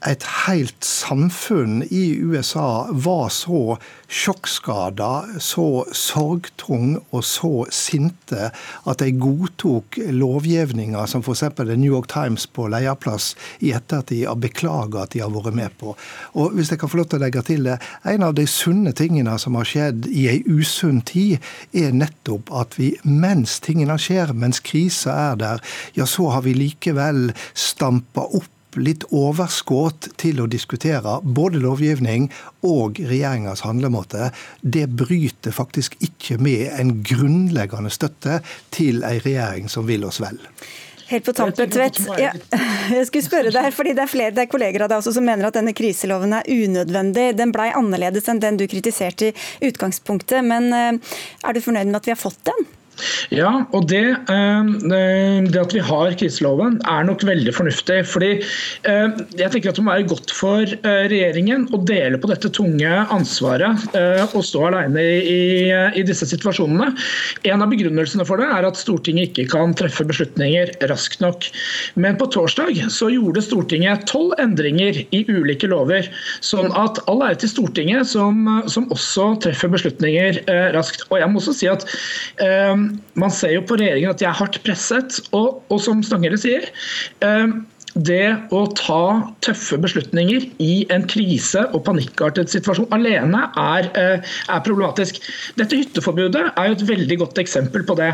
et helt samfunn i USA var så sjokkskada, så sorgtung og så sinte at de godtok lovgivninga som f.eks. The New York Times på lederplass i ettertid har beklaga at de har vært med på. Og hvis jeg kan få lov til å legge til det, En av de sunne tingene som har skjedd i ei usunn tid, er nettopp at vi mens tingene skjer, mens krisa er der, ja, så har vi likevel stampa opp litt overskudd til å diskutere både lovgivning og regjeringas handlemåte, det bryter faktisk ikke med en grunnleggende støtte til ei regjering som vil oss vel. Helt på tampen, Tvedt. Ja, jeg skulle spørre deg, fordi Det er flere det er kolleger av deg også som mener at denne kriseloven er unødvendig. Den blei annerledes enn den du kritiserte i utgangspunktet. Men eh, er du fornøyd med at vi har fått den? Ja, og det, eh, det, at vi har kriseloven er nok veldig fornuftig. fordi eh, jeg tenker at Det må være godt for eh, regjeringen å dele på dette tunge ansvaret og stå alene i, i disse situasjonene. En av begrunnelsene for det er at Stortinget ikke kan treffe beslutninger raskt nok. Men på torsdag så gjorde Stortinget tolv endringer i ulike lover. Sånn at all ære til Stortinget som, som også treffer beslutninger raskt. Og jeg må også si at man ser jo på regjeringen at de er hardt presset. Og, og som Stanghelle sier, eh, det å ta tøffe beslutninger i en krise- og panikkartet situasjon alene er, eh, er, problematisk. Dette hytteforbudet er jo et veldig godt eksempel på det.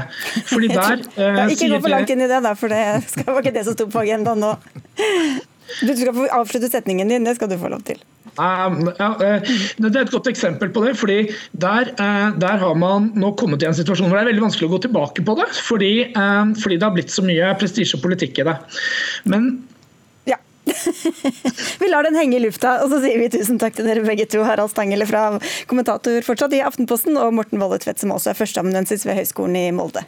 Fordi der ja, Ikke gå for langt inn i det, da, for det var ikke det som sto på agendaen nå. Du skal få avslutte setningen din, det skal du få lov til. Um, ja, uh, det er et godt eksempel på det. fordi der, uh, der, har man nå kommet i en situasjon hvor det er veldig vanskelig å gå tilbake på det. Fordi, uh, fordi det har blitt så mye prestisje og politikk i det. Men ja. vi lar den henge i lufta, og så sier vi tusen takk til dere begge to. Harald Stangele fra kommentator fortsatt i Aftenposten, og Morten Wolle Tvedt, som også er førsteamanuensis ved Høgskolen i Molde.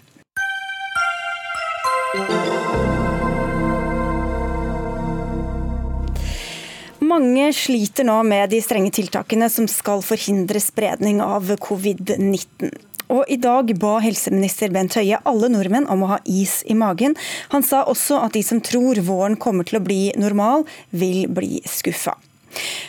Mange sliter nå med de strenge tiltakene som skal forhindre spredning av covid-19. Og I dag ba helseminister Bent Høie alle nordmenn om å ha is i magen. Han sa også at de som tror våren kommer til å bli normal, vil bli skuffa.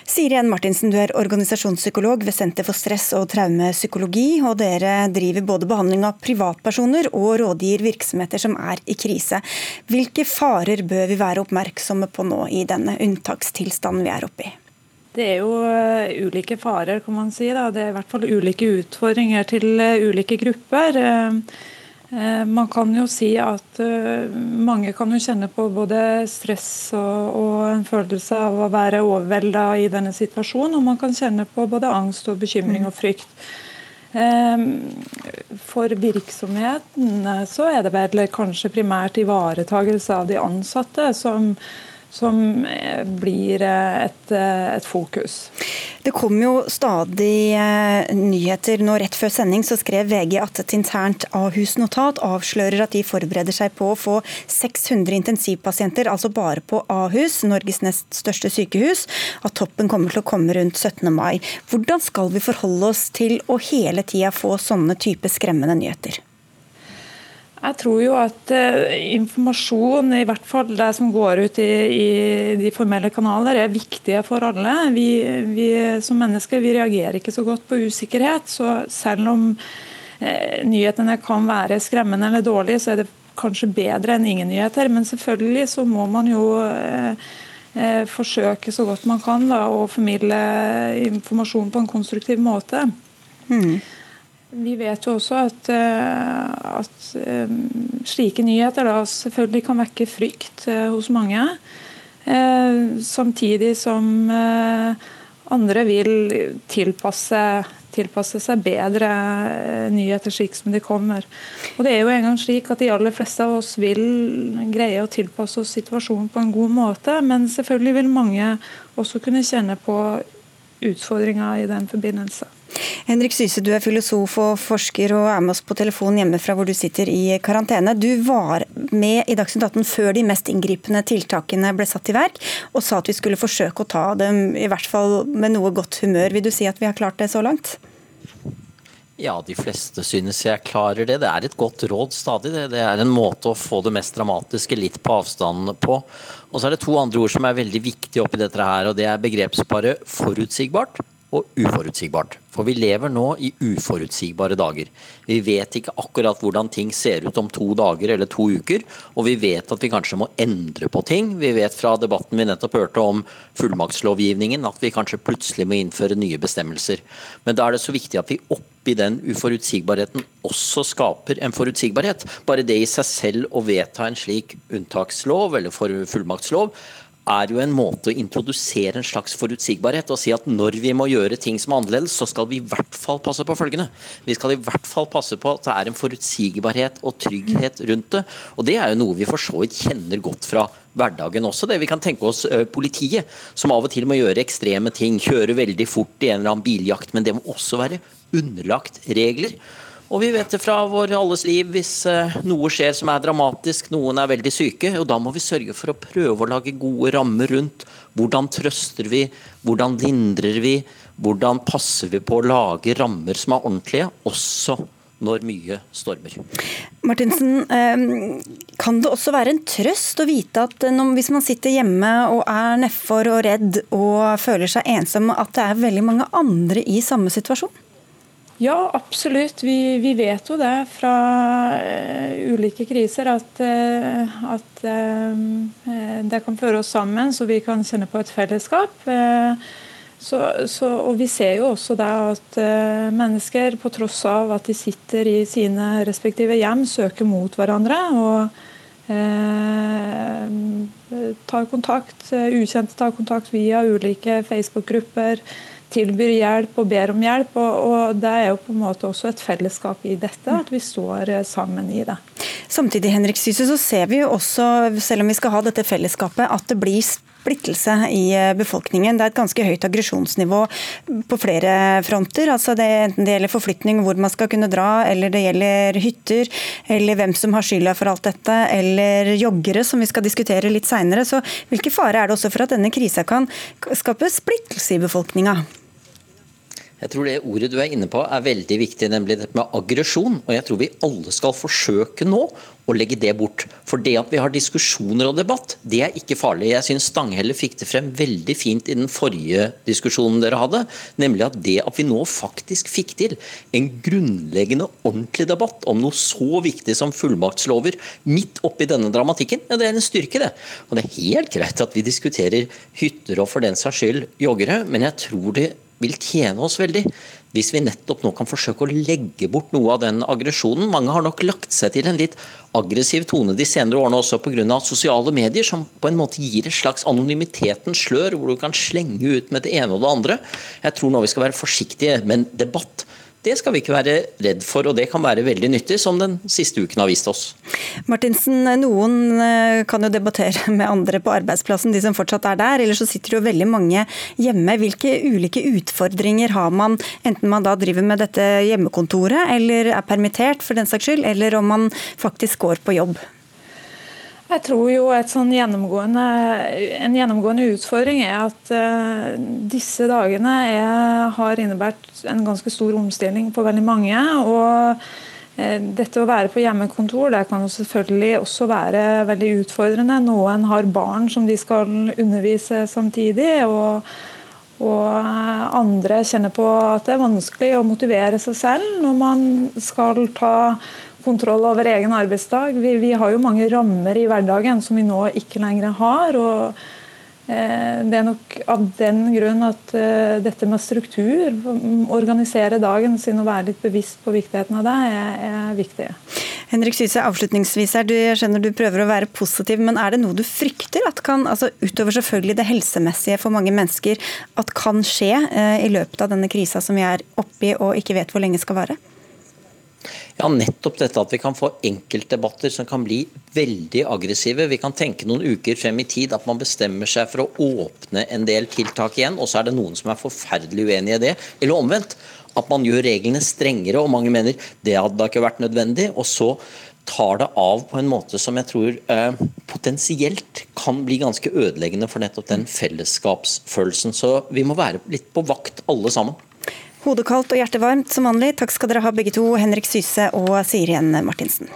Siri N. Martinsen, du er organisasjonspsykolog ved Senter for stress og traumepsykologi. Og dere driver både behandling av privatpersoner og rådgir virksomheter som er i krise. Hvilke farer bør vi være oppmerksomme på nå i denne unntakstilstanden vi er oppe i? Det er jo eh, ulike farer, kan man si. Da. Det er i hvert fall ulike utfordringer til eh, ulike grupper. Eh, man kan jo si at eh, mange kan jo kjenne på både stress og, en følelse av å være overvelda i denne situasjonen, og man kan kjenne på både angst og bekymring og frykt. Eh, for virksomheten så er det vel kanskje primært ivaretagelse av de ansatte som, som eh, blir eh, et, eh, et, fokus. Det kom jo stadig nyheter. Nå Rett før sending så skrev VG at et internt Ahus-notat avslører at de forbereder seg på å få 600 intensivpasienter, altså bare på Ahus, Norges nest største sykehus. At toppen kommer til å komme rundt 17. mai. Hvordan skal vi forholde oss til å hele tida få sånne type skremmende nyheter? Jeg tror jo at uh, informasjon, i hvert fall det som går ut i, i, de formelle kanaler, er viktige for alle. Vi, vi, som mennesker vi reagerer ikke så godt på usikkerhet. Så selv om uh, nyhetene kan være skremmende eller dårlige, så er det kanskje bedre enn ingen nyheter. Men selvfølgelig så må man jo uh, forsøke så godt man kan da, å formidle informasjon på en konstruktiv måte. Mm. Vi vet jo også at, eh, at eh, slike nyheter da selvfølgelig kan vekke frykt eh, hos mange. Samtidig som andre vil tilpasse, tilpasse seg bedre nyheter slik som de kommer. Og det er jo en gang slik at De aller fleste av oss vil greie å tilpasse oss situasjonen på en god måte, men selvfølgelig vil mange også kunne kjenne på utfordringer i den forbindelse. Henrik Syse, du er filosof og forsker og er med oss på telefon hjemmefra hvor du sitter i karantene. Du var med i Dagsnytt 18 før de mest inngripende tiltakene ble satt i verk, og sa at vi skulle forsøke å ta dem i hvert fall med noe godt humør. Vil du si at vi har klart det så langt? Ja, de fleste synes jeg klarer det. Det er et godt råd stadig. Det er en måte å få det mest dramatiske litt på avstand på. Og så er det to andre ord som er veldig viktige oppi dette her, og det er begrepsparet forutsigbart og uforutsigbart. For vi lever nå i uforutsigbare dager. Vi vet ikke akkurat hvordan ting ser ut om to dager eller to uker, og vi vet at vi kanskje må endre på ting. Vi vet fra debatten vi nettopp hørte om fullmaktslovgivningen at vi kanskje plutselig må innføre nye bestemmelser. Men da er det så viktig at vi oppi den uforutsigbarheten også skaper en forutsigbarhet. Bare det i seg selv å vedta en slik unntakslov eller fullmaktslov er jo en måte å introdusere en slags forutsigbarhet og si at når vi må gjøre ting som er annerledes, så skal vi i hvert fall passe på følgende. Vi skal i hvert fall passe på at det er en forutsigbarhet og trygghet rundt det. Og det er jo noe vi for så vidt kjenner godt fra hverdagen også. Det vi kan tenke oss politiet, som av og til må gjøre ekstreme ting. Kjøre veldig fort i en eller annen biljakt. Men det må også være underlagt regler. Og vi vet det fra vår alles liv hvis eh, noe skjer som er dramatisk, noen er veldig syke, og da må vi sørge for å prøve å lage gode rammer rundt. Hvordan trøster vi, hvordan lindrer vi, hvordan passer vi på å lage rammer som er ordentlige, også når mye stormer. Martinsen, ehm, kan det også være en trøst å vite at eh, hvis man sitter hjemme og er nedfor og redd og føler seg ensom, at det er veldig mange andre i samme situasjon? Ja, absolutt. Vi, vi, vet jo det fra uh, ulike kriser at, uh, at uh, det kan føre oss sammen, så vi kan kjenne på et fellesskap. Så, så, og Vi ser jo også det at mennesker, på tross av at de sitter i sine respektive hjem, søker mot hverandre. og tar kontakt, Ukjente tar kontakt via ulike Facebook-grupper tilbyr hjelp og ber om hjelp. Og, og, Det er jo på en måte også et fellesskap i dette, at vi står eh, sammen i det. Samtidig Henrik Syse, så ser vi jo også, selv om vi skal ha dette fellesskapet, at det blir splittelse i eh, befolkningen. Det er et ganske høyt aggresjonsnivå på flere fronter. altså det, Enten det gjelder forflytning, hvor man skal kunne dra, eller det gjelder hytter, eller hvem som har skylda for alt dette, eller joggere, som vi skal diskutere litt seinere. Så hvilke fare er det også for at denne krisa kan skape splittelse i befolkninga? Jeg tror det ordet du er inne på er veldig viktig, nemlig dette med aggresjon. Og jeg tror vi alle skal forsøke nå å legge det bort. For det at vi har diskusjoner og debatt, det er ikke farlig. Jeg syns Stanghelle fikk det frem veldig fint i den forrige diskusjonen dere hadde. Nemlig at det at vi nå faktisk fikk til en grunnleggende ordentlig debatt om noe så viktig som fullmaktslover midt oppi denne dramatikken, ja, det er en styrke, det. Og det er helt greit at vi diskuterer hytter og for den saks skyld joggere, men jeg tror det vil tjene oss veldig hvis vi nettopp nå kan forsøke å legge bort noe av den aggresjonen. Mange har nok lagt seg til en litt aggressiv tone de senere årene også pga. sosiale medier, som på en måte gir et slags anonymitetens slør, hvor du kan slenge ut med det ene og det andre. Jeg tror nå vi skal være forsiktige med en debatt det skal vi ikke være redd for, og det kan være veldig nyttig, som den siste uken har vist oss. Martinsen, noen eh, kan jo debattere med andre på arbeidsplassen, de som fortsatt er der. Eller så sitter jo veldig mange hjemme. Hvilke ulike utfordringer har man, enten man da driver med dette hjemmekontoret, eller er permittert for den saks skyld, eller om man faktisk går på jobb? Jeg tror jo sånn gjennomgående, En gjennomgående utfordring er at uh, disse dagene er, har innebært en ganske stor omstilling for veldig mange. og uh, dette å være på hjemmekontor det kan jo selvfølgelig også være veldig utfordrende. Noen har barn som de skal undervise samtidig. og, og andre kjenner på at det er vanskelig å motivere seg selv når man skal ta kontroll over egen arbeidsdag. Vi, vi, har jo mange rammer i hverdagen som vi nå ikke lenger har. og eh, Det er nok av den grunn at eh, dette med struktur, organisere dagen sin og være litt bevisst på viktigheten av det, er, viktig. Henrik Syse, avslutningsvis her, du, jeg skjønner du prøver å være positiv, men er det noe du frykter at kan, altså utover selvfølgelig det helsemessige for mange mennesker, at kan skje eh, i løpet av denne krisa som vi er oppi og ikke vet hvor lenge skal vare? Ja, nettopp dette at vi kan få enkeltdebatter som kan bli veldig aggressive. Vi kan tenke noen uker frem i tid at man bestemmer seg for å åpne en del tiltak igjen, og så er det noen som er forferdelig uenig i det. Eller omvendt, at man gjør reglene strengere, og mange mener det hadde ikke vært nødvendig. og så tar det av på en måte som jeg tror eh, potensielt kan bli ganske ødeleggende for nettopp den fellesskapsfølelsen. Så vi må være litt på vakt alle sammen. Hodekaldt og hjertevarmt som vanlig. Takk skal dere ha begge to, Henrik Syse og Sirien Martinsen.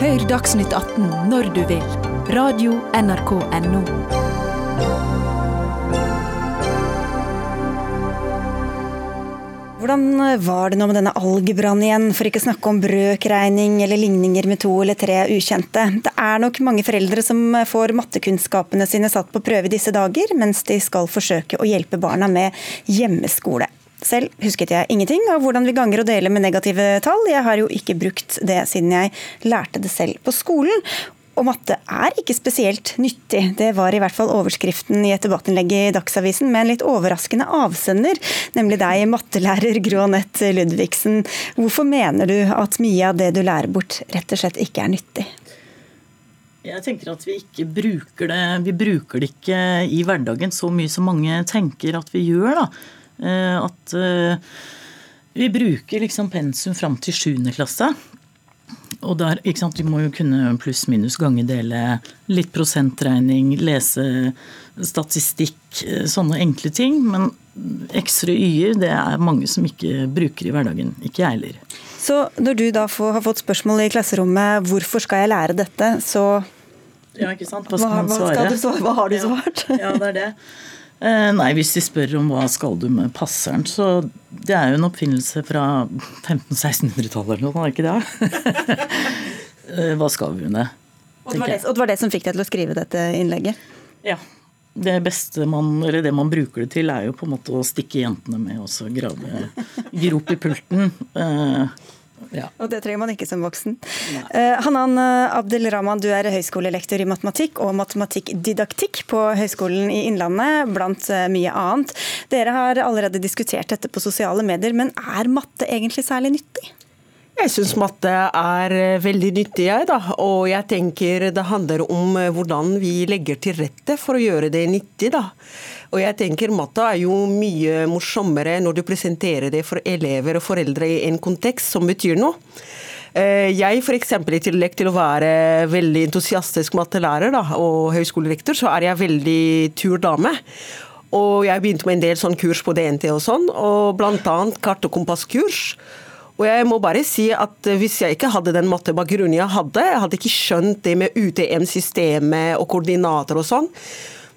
Hør Dagsnytt 18 når du vil. Radio NRK Radio.nrk.no. Hvordan var det nå med denne algebraen igjen, for ikke å snakke om brøkregning eller ligninger med to eller tre ukjente. Det er nok mange foreldre som får mattekunnskapene sine satt på prøve i disse dager, mens de skal forsøke å hjelpe barna med hjemmeskole. Selv husket jeg ingenting av hvordan vi ganger og deler med negative tall. Jeg har jo ikke brukt det siden jeg lærte det selv på skolen. Og matte er ikke spesielt nyttig. Det var i hvert fall overskriften i et debattinnlegg i Dagsavisen med en litt overraskende avsender, nemlig deg, mattelærer Gro Anette Ludvigsen. Hvorfor mener du at mye av det du lærer bort, rett og slett ikke er nyttig? Jeg tenker at vi ikke bruker det Vi bruker det ikke i hverdagen så mye som mange tenker at vi gjør. da. Eh, at eh, vi bruker liksom pensum fram til 7. klasse. Og der, ikke sant, Vi må jo kunne pluss-minus gange dele, litt prosentregning, lese statistikk, eh, sånne enkle ting. Men x-er og y-er det er mange som ikke bruker i hverdagen. Ikke jeg heller. Så når du da får, har fått spørsmål i klasserommet hvorfor skal jeg lære dette, så Ja, ikke sant. Hva skal man svare? Hva, du, hva har du svart? Ja, ja, det er det. Eh, nei, hvis de spør om hva skal du med passeren, så det er jo en oppfinnelse fra 1500-1600-tallet eller noe, er ikke det? Eh, hva skal vi med det? Og det, det, og det var det som fikk deg til å skrive dette innlegget? Ja. Det beste man, eller det man bruker det til, er jo på en måte å stikke jentene med og så grave grop i pulten. Uh, ja. Og det trenger man ikke som voksen. Uh, Hanan Abdelrahman, du er høyskolelektor i matematikk og matematikkdidaktikk på Høgskolen i Innlandet, blant uh, mye annet. Dere har allerede diskutert dette på sosiale medier, men er matte egentlig særlig nyttig? Jeg syns matte er veldig nyttig, jeg, da. Og jeg tenker det handler om hvordan vi legger til rette for å gjøre det nyttig, da. Og jeg tenker Matta er jo mye morsommere når du presenterer det for elever og foreldre i en kontekst som betyr noe. Jeg f.eks. i tillegg til å være veldig entusiastisk mattelærer da, og høyskolerektor, så er jeg veldig turdame. Og jeg begynte med en del sånn kurs på DNT og sånn, og bl.a. kart- og kompasskurs. Og jeg må bare si at Hvis jeg ikke hadde den mattebakgrunnen jeg hadde, jeg hadde ikke skjønt det med UTM-systemet og koordinater og sånn.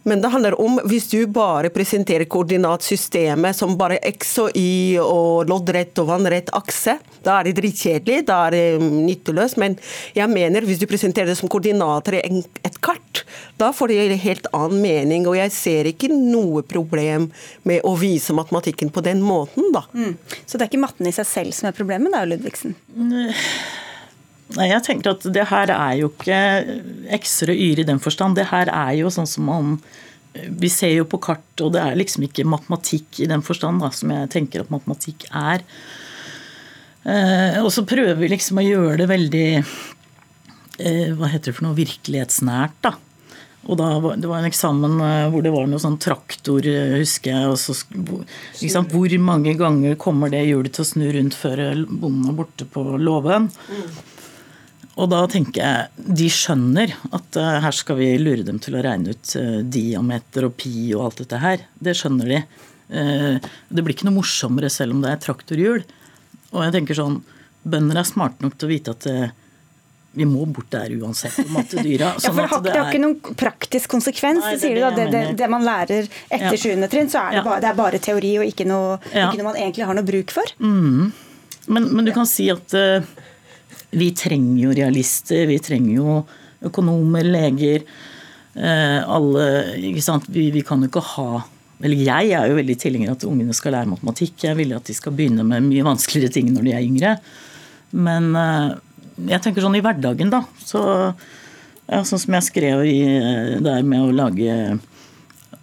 Men det handler om hvis du bare presenterer koordinatsystemet som bare X og Y og loddrett og vannrett akse, da er det dritkjedelig, da er det nytteløst. Men jeg mener hvis du presenterer det som koordinater i et kart, da får det en helt annen mening. Og jeg ser ikke noe problem med å vise matematikken på den måten, da. Mm. Så det er ikke matten i seg selv som er problemet da, Ludvigsen? Nei, jeg tenker at det her er jo ikke x-er og y-er i den forstand. Det her er jo sånn som man Vi ser jo på kart, og det er liksom ikke matematikk i den forstand da, som jeg tenker at matematikk er. Eh, og så prøver vi liksom å gjøre det veldig eh, Hva heter det for noe? Virkelighetsnært, da. Og da, Det var en eksamen eh, hvor det var noe sånn traktor, husker jeg. og så, liksom, Hvor mange ganger kommer det hjulet til å snu rundt før bonden er borte på låven? Mm. Og da tenker jeg de skjønner at uh, her skal vi lure dem til å regne ut uh, diameter og pi og alt dette her. Det skjønner de. Uh, det blir ikke noe morsommere selv om det er traktorhjul. Og jeg tenker sånn, bønder er smarte nok til å vite at vi må bort der uansett og mate dyra. Sånn ja, for det har, det, er... ikke noen praktisk konsekvens, Nei, det sier du da. Det, det, det, man lærer etter sjuende ja. trinn, så er det, ja. bare, det er bare teori og ikke noe, ja. ikke noe, man egentlig har noe bruk for. Mm. Men, men, du kan si at vi trenger jo realister, vi trenger jo økonomer, leger. Eh, alle, ikke sant? Vi, vi kan jo ikke ha eller Jeg er jo veldig tilhenger av at ungene skal lære matematikk. Jeg vil at de skal begynne med mye vanskeligere ting når de er yngre. Men eh, jeg tenker sånn i hverdagen, da. Så, ja, sånn som jeg skrev i, eh, der med å lage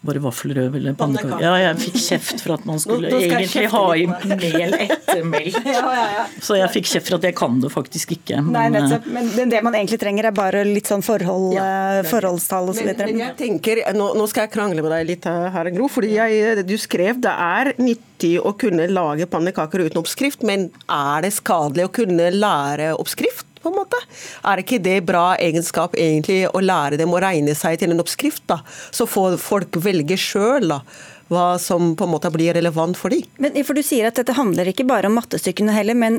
var det vaffelrøv eller pannekaker? Ja, jeg fikk kjeft for at man skulle egentlig ha i mel etter melk. ja, ja, ja. Så jeg fikk kjeft for at jeg kan det faktisk ikke. Men, Nei, nettopp. Men det man egentlig trenger er bare litt sånn forhold, eh, forholdstall osv. Men, men jeg tenker, nå, nå, skal jeg krangle med deg litt her, Gro. fordi jeg, du skrev det er nyttig å kunne lage pannekaker uten oppskrift, men er det skadelig å kunne lære oppskrift? På en måte. Er ikke det bra egenskap egentlig å lære dem å regne seg til en oppskrift? da? Så får folk velge sjøl hva som på en måte blir relevant for dem. Men for Du sier at dette handler ikke bare om mattestykkene heller, men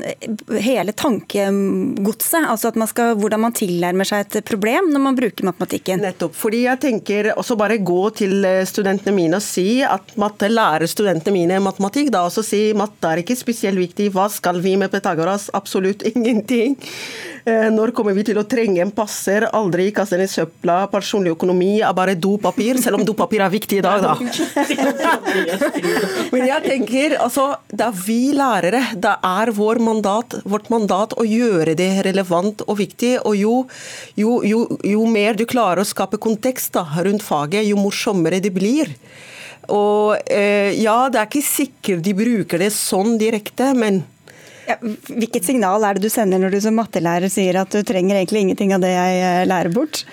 hele tankegodset. altså at man skal, Hvordan man tilnærmer seg et problem når man bruker matematikken. Nettopp. fordi jeg tenker også bare gå til eh, studentene mine og si at matte lærer studentene mine matematikk. Da også si matte er ikke spesielt viktig. Hva skal vi med Pythagoras? Absolutt ingenting. Eh, når kommer vi til å trenge en passer? Aldri kaste den i søpla. Personlig økonomi er bare dopapir, selv om dopapir er viktig i dag, da. Men jeg tenker, altså, det er vi lærere. Det er vår mandat, vårt mandat å gjøre det relevant og viktig. Og jo, jo, jo, jo mer du klarer å skape kontekst da, rundt faget, jo morsommere det blir. Og eh, ja, det er ikke sikkert de bruker det sånn direkte, men ja, hvilket signal er det du sender når du som mattelærer sier at du trenger egentlig ingenting av det jeg eh, lærer bort?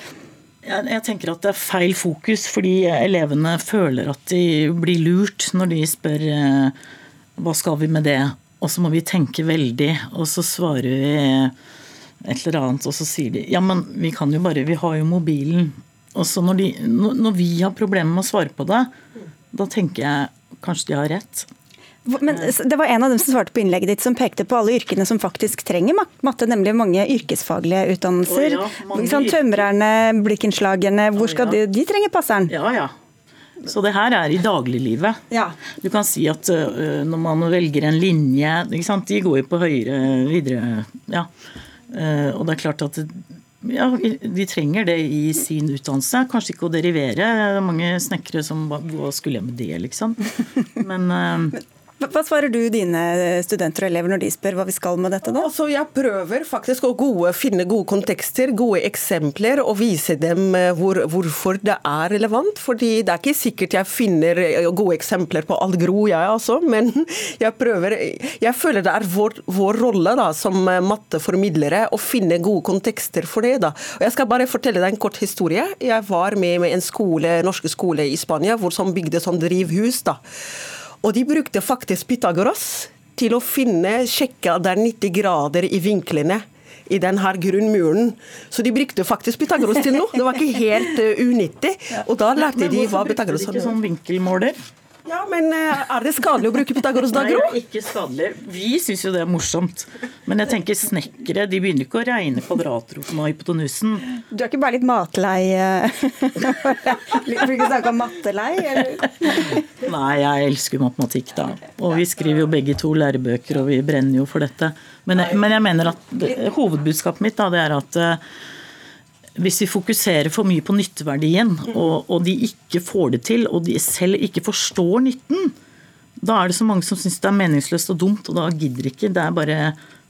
Jeg tenker at det er feil fokus, fordi elevene føler at de blir lurt når de spør eh, hva skal vi med det, og så må vi tenke veldig, og så svarer vi et eller annet, og så sier de ja, men vi kan jo bare, vi har jo mobilen. Og så når, de, når vi har problemer med å svare på det, da tenker jeg kanskje de har rett. Men Det var en av dem som svarte på innlegget ditt som pekte på alle yrkene som faktisk trenger matte, nemlig mange yrkesfaglige utdannelser. Oh ja, sånn, tømrerne, blikkenslagerne, hvor skal oh ja. de, de trenger passeren? Ja, ja. Så det her er i dagliglivet. Ja. Du kan si at uh, når man velger en linje? De går jo på høyere videre ja. Uh, og det er klart at ja, de trenger det i sin utdannelse. Kanskje ikke å derivere. Det er mange snekkere som Hva skulle jeg med det, liksom? Men uh, hva svarer du dine studenter og elever når de spør hva vi skal med dette? da? Altså, jeg prøver faktisk å gode, finne gode kontekster, gode eksempler, og vise dem eh, hvor, hvorfor det er relevant. fordi det er ikke sikkert jeg finner eh, gode eksempler på alt gro, jeg også, men jeg prøver Jeg føler det er vår, vår rolle da, som eh, matteformidlere å finne gode kontekster for det. da. Og Jeg skal bare fortelle deg en kort historie. Jeg var med med en skole, norske skole i Spania hvor som bygde sånn drivhus. da. Og de brukte faktisk Pythagoras til å finne sjekke at det er 90 grader i vinklene i denne grunnmuren. Så de brukte faktisk Pythagoras til noe. Det var ikke helt uh, unyttig. Og da lærte de hva Pythagoras hadde. Hvorfor brukte de Ikke sånn vinkelmåler? Ja, men eh, er det skadelig å bruke Pythagoras da, Gro? Nei, ikke skadelig. Vi syns jo det er morsomt. Men jeg tenker snekkere de begynner ikke å regne kvadratroten av hypotenusen. Du er ikke bare litt matlei? Eh? Vil du ikke snakke om mattelei, eller? Nei, jeg elsker matematikk, da. Og vi skriver jo begge to lærebøker, og vi brenner jo for dette. Men jeg, men jeg mener at hovedbudskapet mitt da, det er at uh, hvis vi fokuserer for mye på nytteverdien, og, og, de ikke får det til, og de selv ikke forstår nytten, da er det så mange som syns det er meningsløst og dumt, og da gidder ikke. Det er bare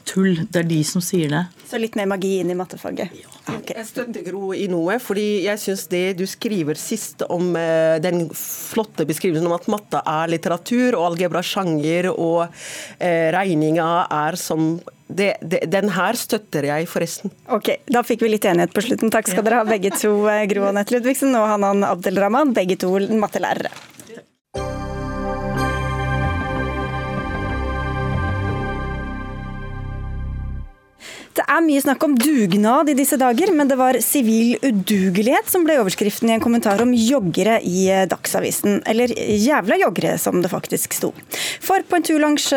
tull. Det er de som sier det. Så litt mer magi inn i mattefaget? Ja. Okay. Jeg støtter Gro i noe, fordi jeg syns det du skriver sist om uh, den flotte beskrivelsen om at matte er litteratur, og algebra sjanger, og uh, regninga er som det, det, den her støtter jeg, forresten. Ok, Da fikk vi litt enighet på slutten. Takk skal dere ha begge to, eh, Gro Anette Ludvigsen og Hanan Abdelrahman, begge to mattelærere. Er mye snakk om dugnad i disse dager, men det var sivil udugelighet som ble overskriften i en kommentar om joggere i Dagsavisen. Eller jævla joggere, som det faktisk sto. For på en tur langs,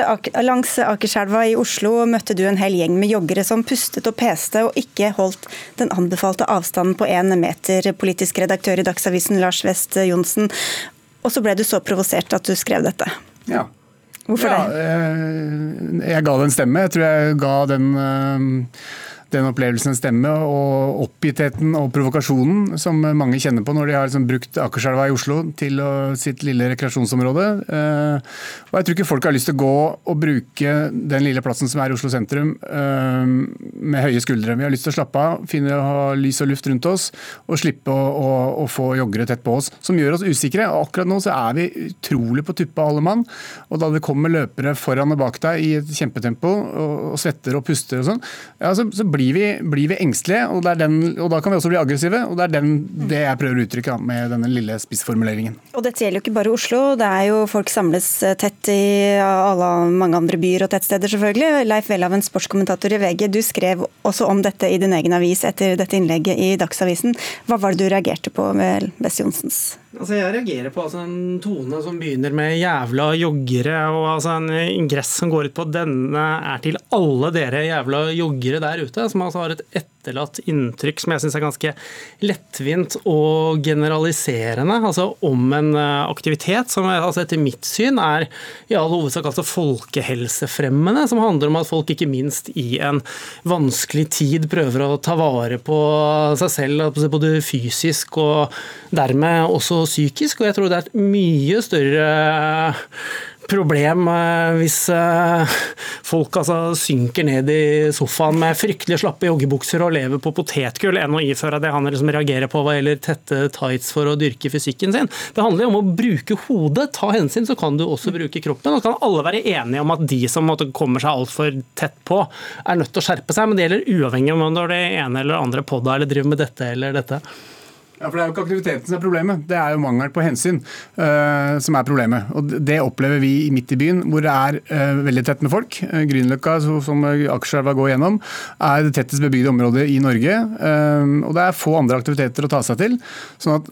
langs Akerselva i Oslo møtte du en hel gjeng med joggere som pustet og peste og ikke holdt den anbefalte avstanden på én meter. Politisk redaktør i Dagsavisen, Lars West Johnsen. Og så ble du så provosert at du skrev dette. Ja. Hvorfor det? Eh, jeg ga den stemme. Jeg tror jeg ga den eh, den opplevelsen stemme, og oppgittheten og provokasjonen som mange kjenner på når de har liksom brukt Akerselva i Oslo til sitt lille rekreasjonsområde. Eh, og Jeg tror ikke folk har lyst til å gå og bruke den lille plassen som er i Oslo sentrum eh, med høye skuldre. Vi har lyst til å slappe av, finne å ha lys og luft rundt oss og slippe å, å, å få joggere tett på oss, som gjør oss usikre. Og akkurat nå så er vi utrolig på tuppa alle mann. Og da det kommer løpere foran og bak deg i et kjempetempo og, og svetter og puster og sånn, ja, så, så blir blir vi, blir vi engstelige, og, den, og, da kan vi også bli aggressive. og Det er den, det jeg prøver å uttrykke med denne lille spissformuleringen. Og Dette gjelder jo ikke bare Oslo, det er jo folk samles eh, tett i alle, mange andre byer og tettsteder, selvfølgelig. Leif Welhaven, sportskommentator i VG, du skrev også om dette i din egen avis etter dette innlegget i Dagsavisen. Hva var det du reagerte på med Bess Johnsens Altså, jeg reagerer på altså, en tone som begynner med 'jævla joggere', og altså, en ingress som går ut på at denne er til alle dere jævla joggere der ute, som altså har et etterlatt inntrykk som jeg syns er ganske lettvint og generaliserende. Altså om en eh, aktivitet som altså etter mitt syn er i all hovedsak altså folkehelsefremmende, som handler om at folk ikke minst i en vanskelig tid prøver å ta vare på seg selv, både fysisk og dermed også psykisk. Og jeg tror det er et mye større problem eh, hvis eh, folk altså synker ned i sofaen med fryktelig slappe joggebukser og lever på potetgull, enn å iføre det han liksom reagerer på hva gjelder tette tights for å dyrke fysikken sin. Det handler jo om å bruke hodet. Ta hensyn, så kan du også bruke kroppen. Og så kan alle være enige om at de som måtte, kommer seg altfor tett på, er nødt til å skjerpe seg. Men det gjelder uavhengig om det er det ene eller andre på deg eller driver med dette eller dette. Ja, for Det er jo ikke aktiviteten som er problemet, det er jo mangel på hensyn uh, som er problemet. Og Det opplever vi midt i byen, hvor det er uh, veldig tett med folk. Uh, Grünerløkka, som Akerselva går gjennom, er det tettest bebygde området i Norge. og det er få andre aktiviteter å ta seg til. sånn at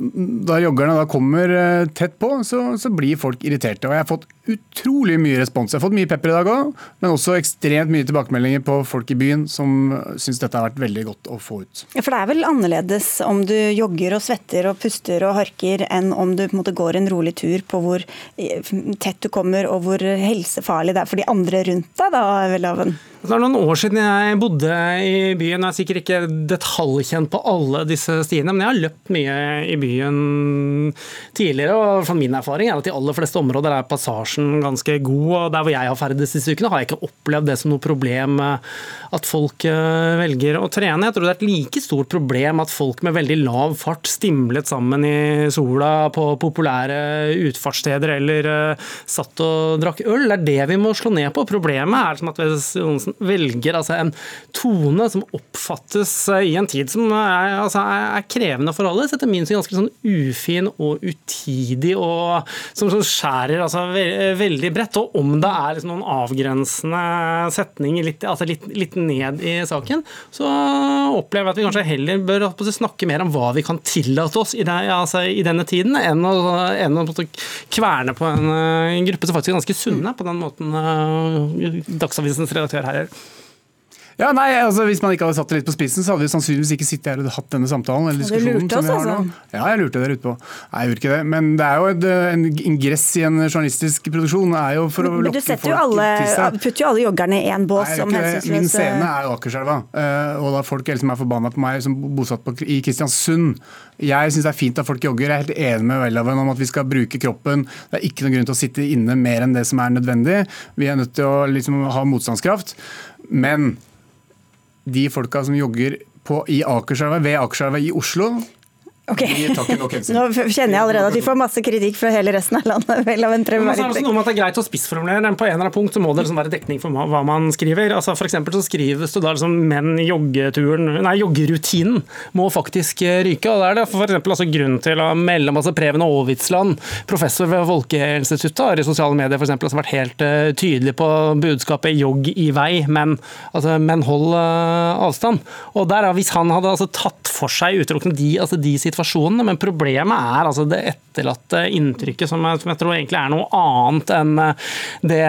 da joggerne da kommer tett på, så, så blir folk irriterte. Og jeg har fått utrolig mye respons. Jeg har fått mye pepper i dag òg, men også ekstremt mye tilbakemeldinger på folk i byen som syns dette har vært veldig godt å få ut. Ja, For det er vel annerledes om du jogger og og svetter og puster og harker, enn om du på en måte går en rolig tur på hvor eh, tett du kommer og hvor helsefarlig det er for de andre rundt deg, da, Welhaven? Det er noen år siden jeg bodde i byen. Jeg er sikkert ikke detaljkjent på alle disse stiene, men jeg har løpt mye i byen tidligere. og fra Min erfaring er at i aller fleste områder er passasjen ganske god. og Der hvor jeg har ferdes disse ukene, har jeg ikke opplevd det som noe problem at folk eh, velger å trene. Jeg tror det er et like stort problem at folk med veldig lav fart stimlet sammen i sola på populære utfartssteder eller eh, satt og drakk øl. Det er det vi må slå ned på. Problemet er som at Johnsen velger altså en tone som oppfattes eh, i en tid som er, altså er krevende for alle, setter min syn ganske sånn ufin og utidig og som, som skjærer altså, veldig bredt. Og om det er liksom noen avgrensende setninger litt, altså litt, litt, ned i saken, så opplever jeg at vi kanskje heller bør snakke mer om hva vi kan tillate oss i, det, altså, i denne tiden, enn å, enn å kverne på en, en, gruppe som faktisk er ganske sunne, på den måten uh, Dagsavisens redaktør her gjør. Ja, nei, altså Hvis man ikke hadde satt det litt på spissen, så hadde vi sannsynligvis ikke sittet her og hatt denne samtalen. eller diskusjonen lurte oss, som vi har nå. altså. Ja, jeg lurte dere utpå. Nei, jeg gjorde ikke det. Men det er jo et, en ingress i en journalistisk produksjon. er jo for å Men lokke folk alle, til seg. putter jo alle joggerne i én bås Nei, jeg som. Min scene er jo Akerselva. eh, Og da folk liksom er forbanna på meg som bosatt på, i Kristiansund. Jeg syns det er fint at folk jogger. Jeg er helt enig med Welhaven om at vi skal bruke kroppen. Det er ikke noen grunn til å sitte inne mer enn det som er nødvendig. Vi er nødt til å liksom ha motstandskraft. Men de folka som jogger på, i Akerselva, ved Akerselva i Oslo Ok. de tar ikke nok hensyn. Nå kjenner jeg allerede at vi får masse kritikk fra hele resten av landet. Vel, av en prøve Men så er det også noe med at det er greit å spissformulere, men på en eller annen punkt så må det liksom være dekning for hva man skriver. Altså for så skrives det da liksom menn joggeturen, nei joggerutinen må faktisk eh, ryke. og Da er det eksempel altså grunn til å melde om altså Preben Aavitsland, professor ved Folkehelseinstituttet, har i sosiale medier for eksempel, altså vært helt eh, tydelig på budskapet 'jogg i vei', men, altså, men hold eh, avstand. Og der, Hvis han hadde altså tatt for seg utelukkende de, altså de situasjonene, men problemet er altså det etterlatte inntrykket, som jeg, som jeg tror egentlig er noe annet enn eh, det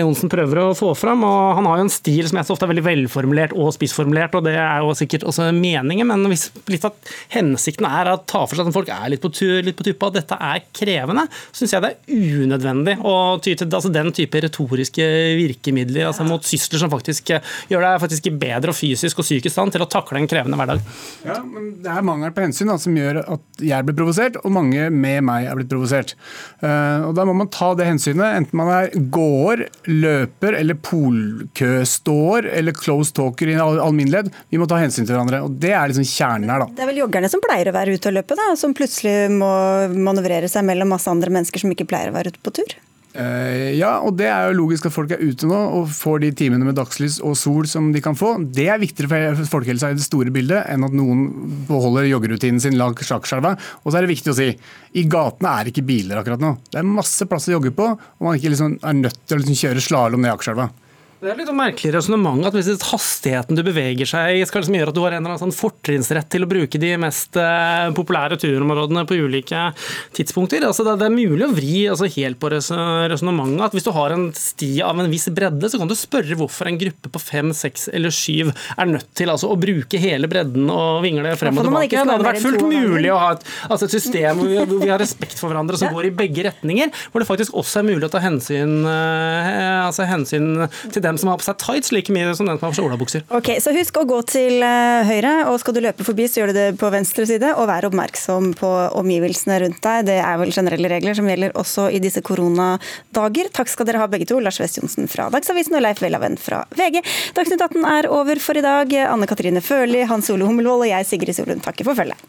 Johnsen prøver å få fram. og Han har jo en stil som jeg så ofte er veldig velformulert og spissformulert, og det er jo sikkert også meningen, men hvis litt at hensikten er å ta for seg at folk er litt på, tur, på tuppa, at dette er krevende, syns jeg det er unødvendig å ty til altså den type retoriske virkemidler altså mot sysler som faktisk eh, gjør deg faktisk i bedre og fysisk og psykisk stand til å takle en krevende hverdag. Ja, men Det er mangel på hensyn da, som gjør at jeg blir provosert, og mange med meg er blitt provosert. Eh, og Da må man ta det hensynet, enten man er gåer, løper eller polkøståer eller close talker i alminnelighet. Vi må ta hensyn til hverandre. og Det er liksom kjernen her. da. Det er vel joggerne som pleier å være ute og løpe, da, som plutselig må manøvrere seg mellom masse andre mennesker som ikke pleier å være ute på tur? Eh, ja, og det er jo logisk at folk er ute nå og får de timene med dagslys og sol som de kan få. Det er viktigere for folkehelsa i det store bildet enn at noen beholder joggerutinen sin langs sjakkskjelva. Og så er det viktig å si, i gatene er det ikke biler akkurat nå. Det er masse plass å jogge på, og man ikke liksom er nødt til å liksom kjøre slalåm ned Akerselva. Det er litt merkelig resonnement at hvis hastigheten du beveger seg i skal liksom gjøre at du har en eller annen sånn fortrinnsrett til å bruke de mest eh, populære turområdene på ulike tidspunkter. Altså det, det er mulig å vri altså helt på res- resonnementet at hvis du har en sti av en viss bredde, så kan du spørre hvorfor en gruppe på fem, seks eller syv er nødt til altså, å bruke hele bredden og vingle frem og tilbake. Det hadde vært fullt mulig å ha et, altså et system hvor vi, hvor vi har respekt for hverandre som går i begge retninger, hvor det faktisk også er mulig å ta hensyn, eh, altså hensyn til dem som har på seg tights like mye som den som har på seg olabukser. Ok, Så husk å gå til eh, høyre, og skal du løpe forbi, så gjør du det på venstre side. Og vær oppmerksom på omgivelsene rundt deg. Det er vel generelle regler som gjelder også i disse koronadager. Takk skal dere ha begge to, Lars West Johnsen fra Dagsavisen og Leif Welhaven fra VG. Dagsnytt 18 er over for i dag. Anne Katrine Førli, Hans Ole Hummelvold og jeg, Sigrid Solund, takker for følget.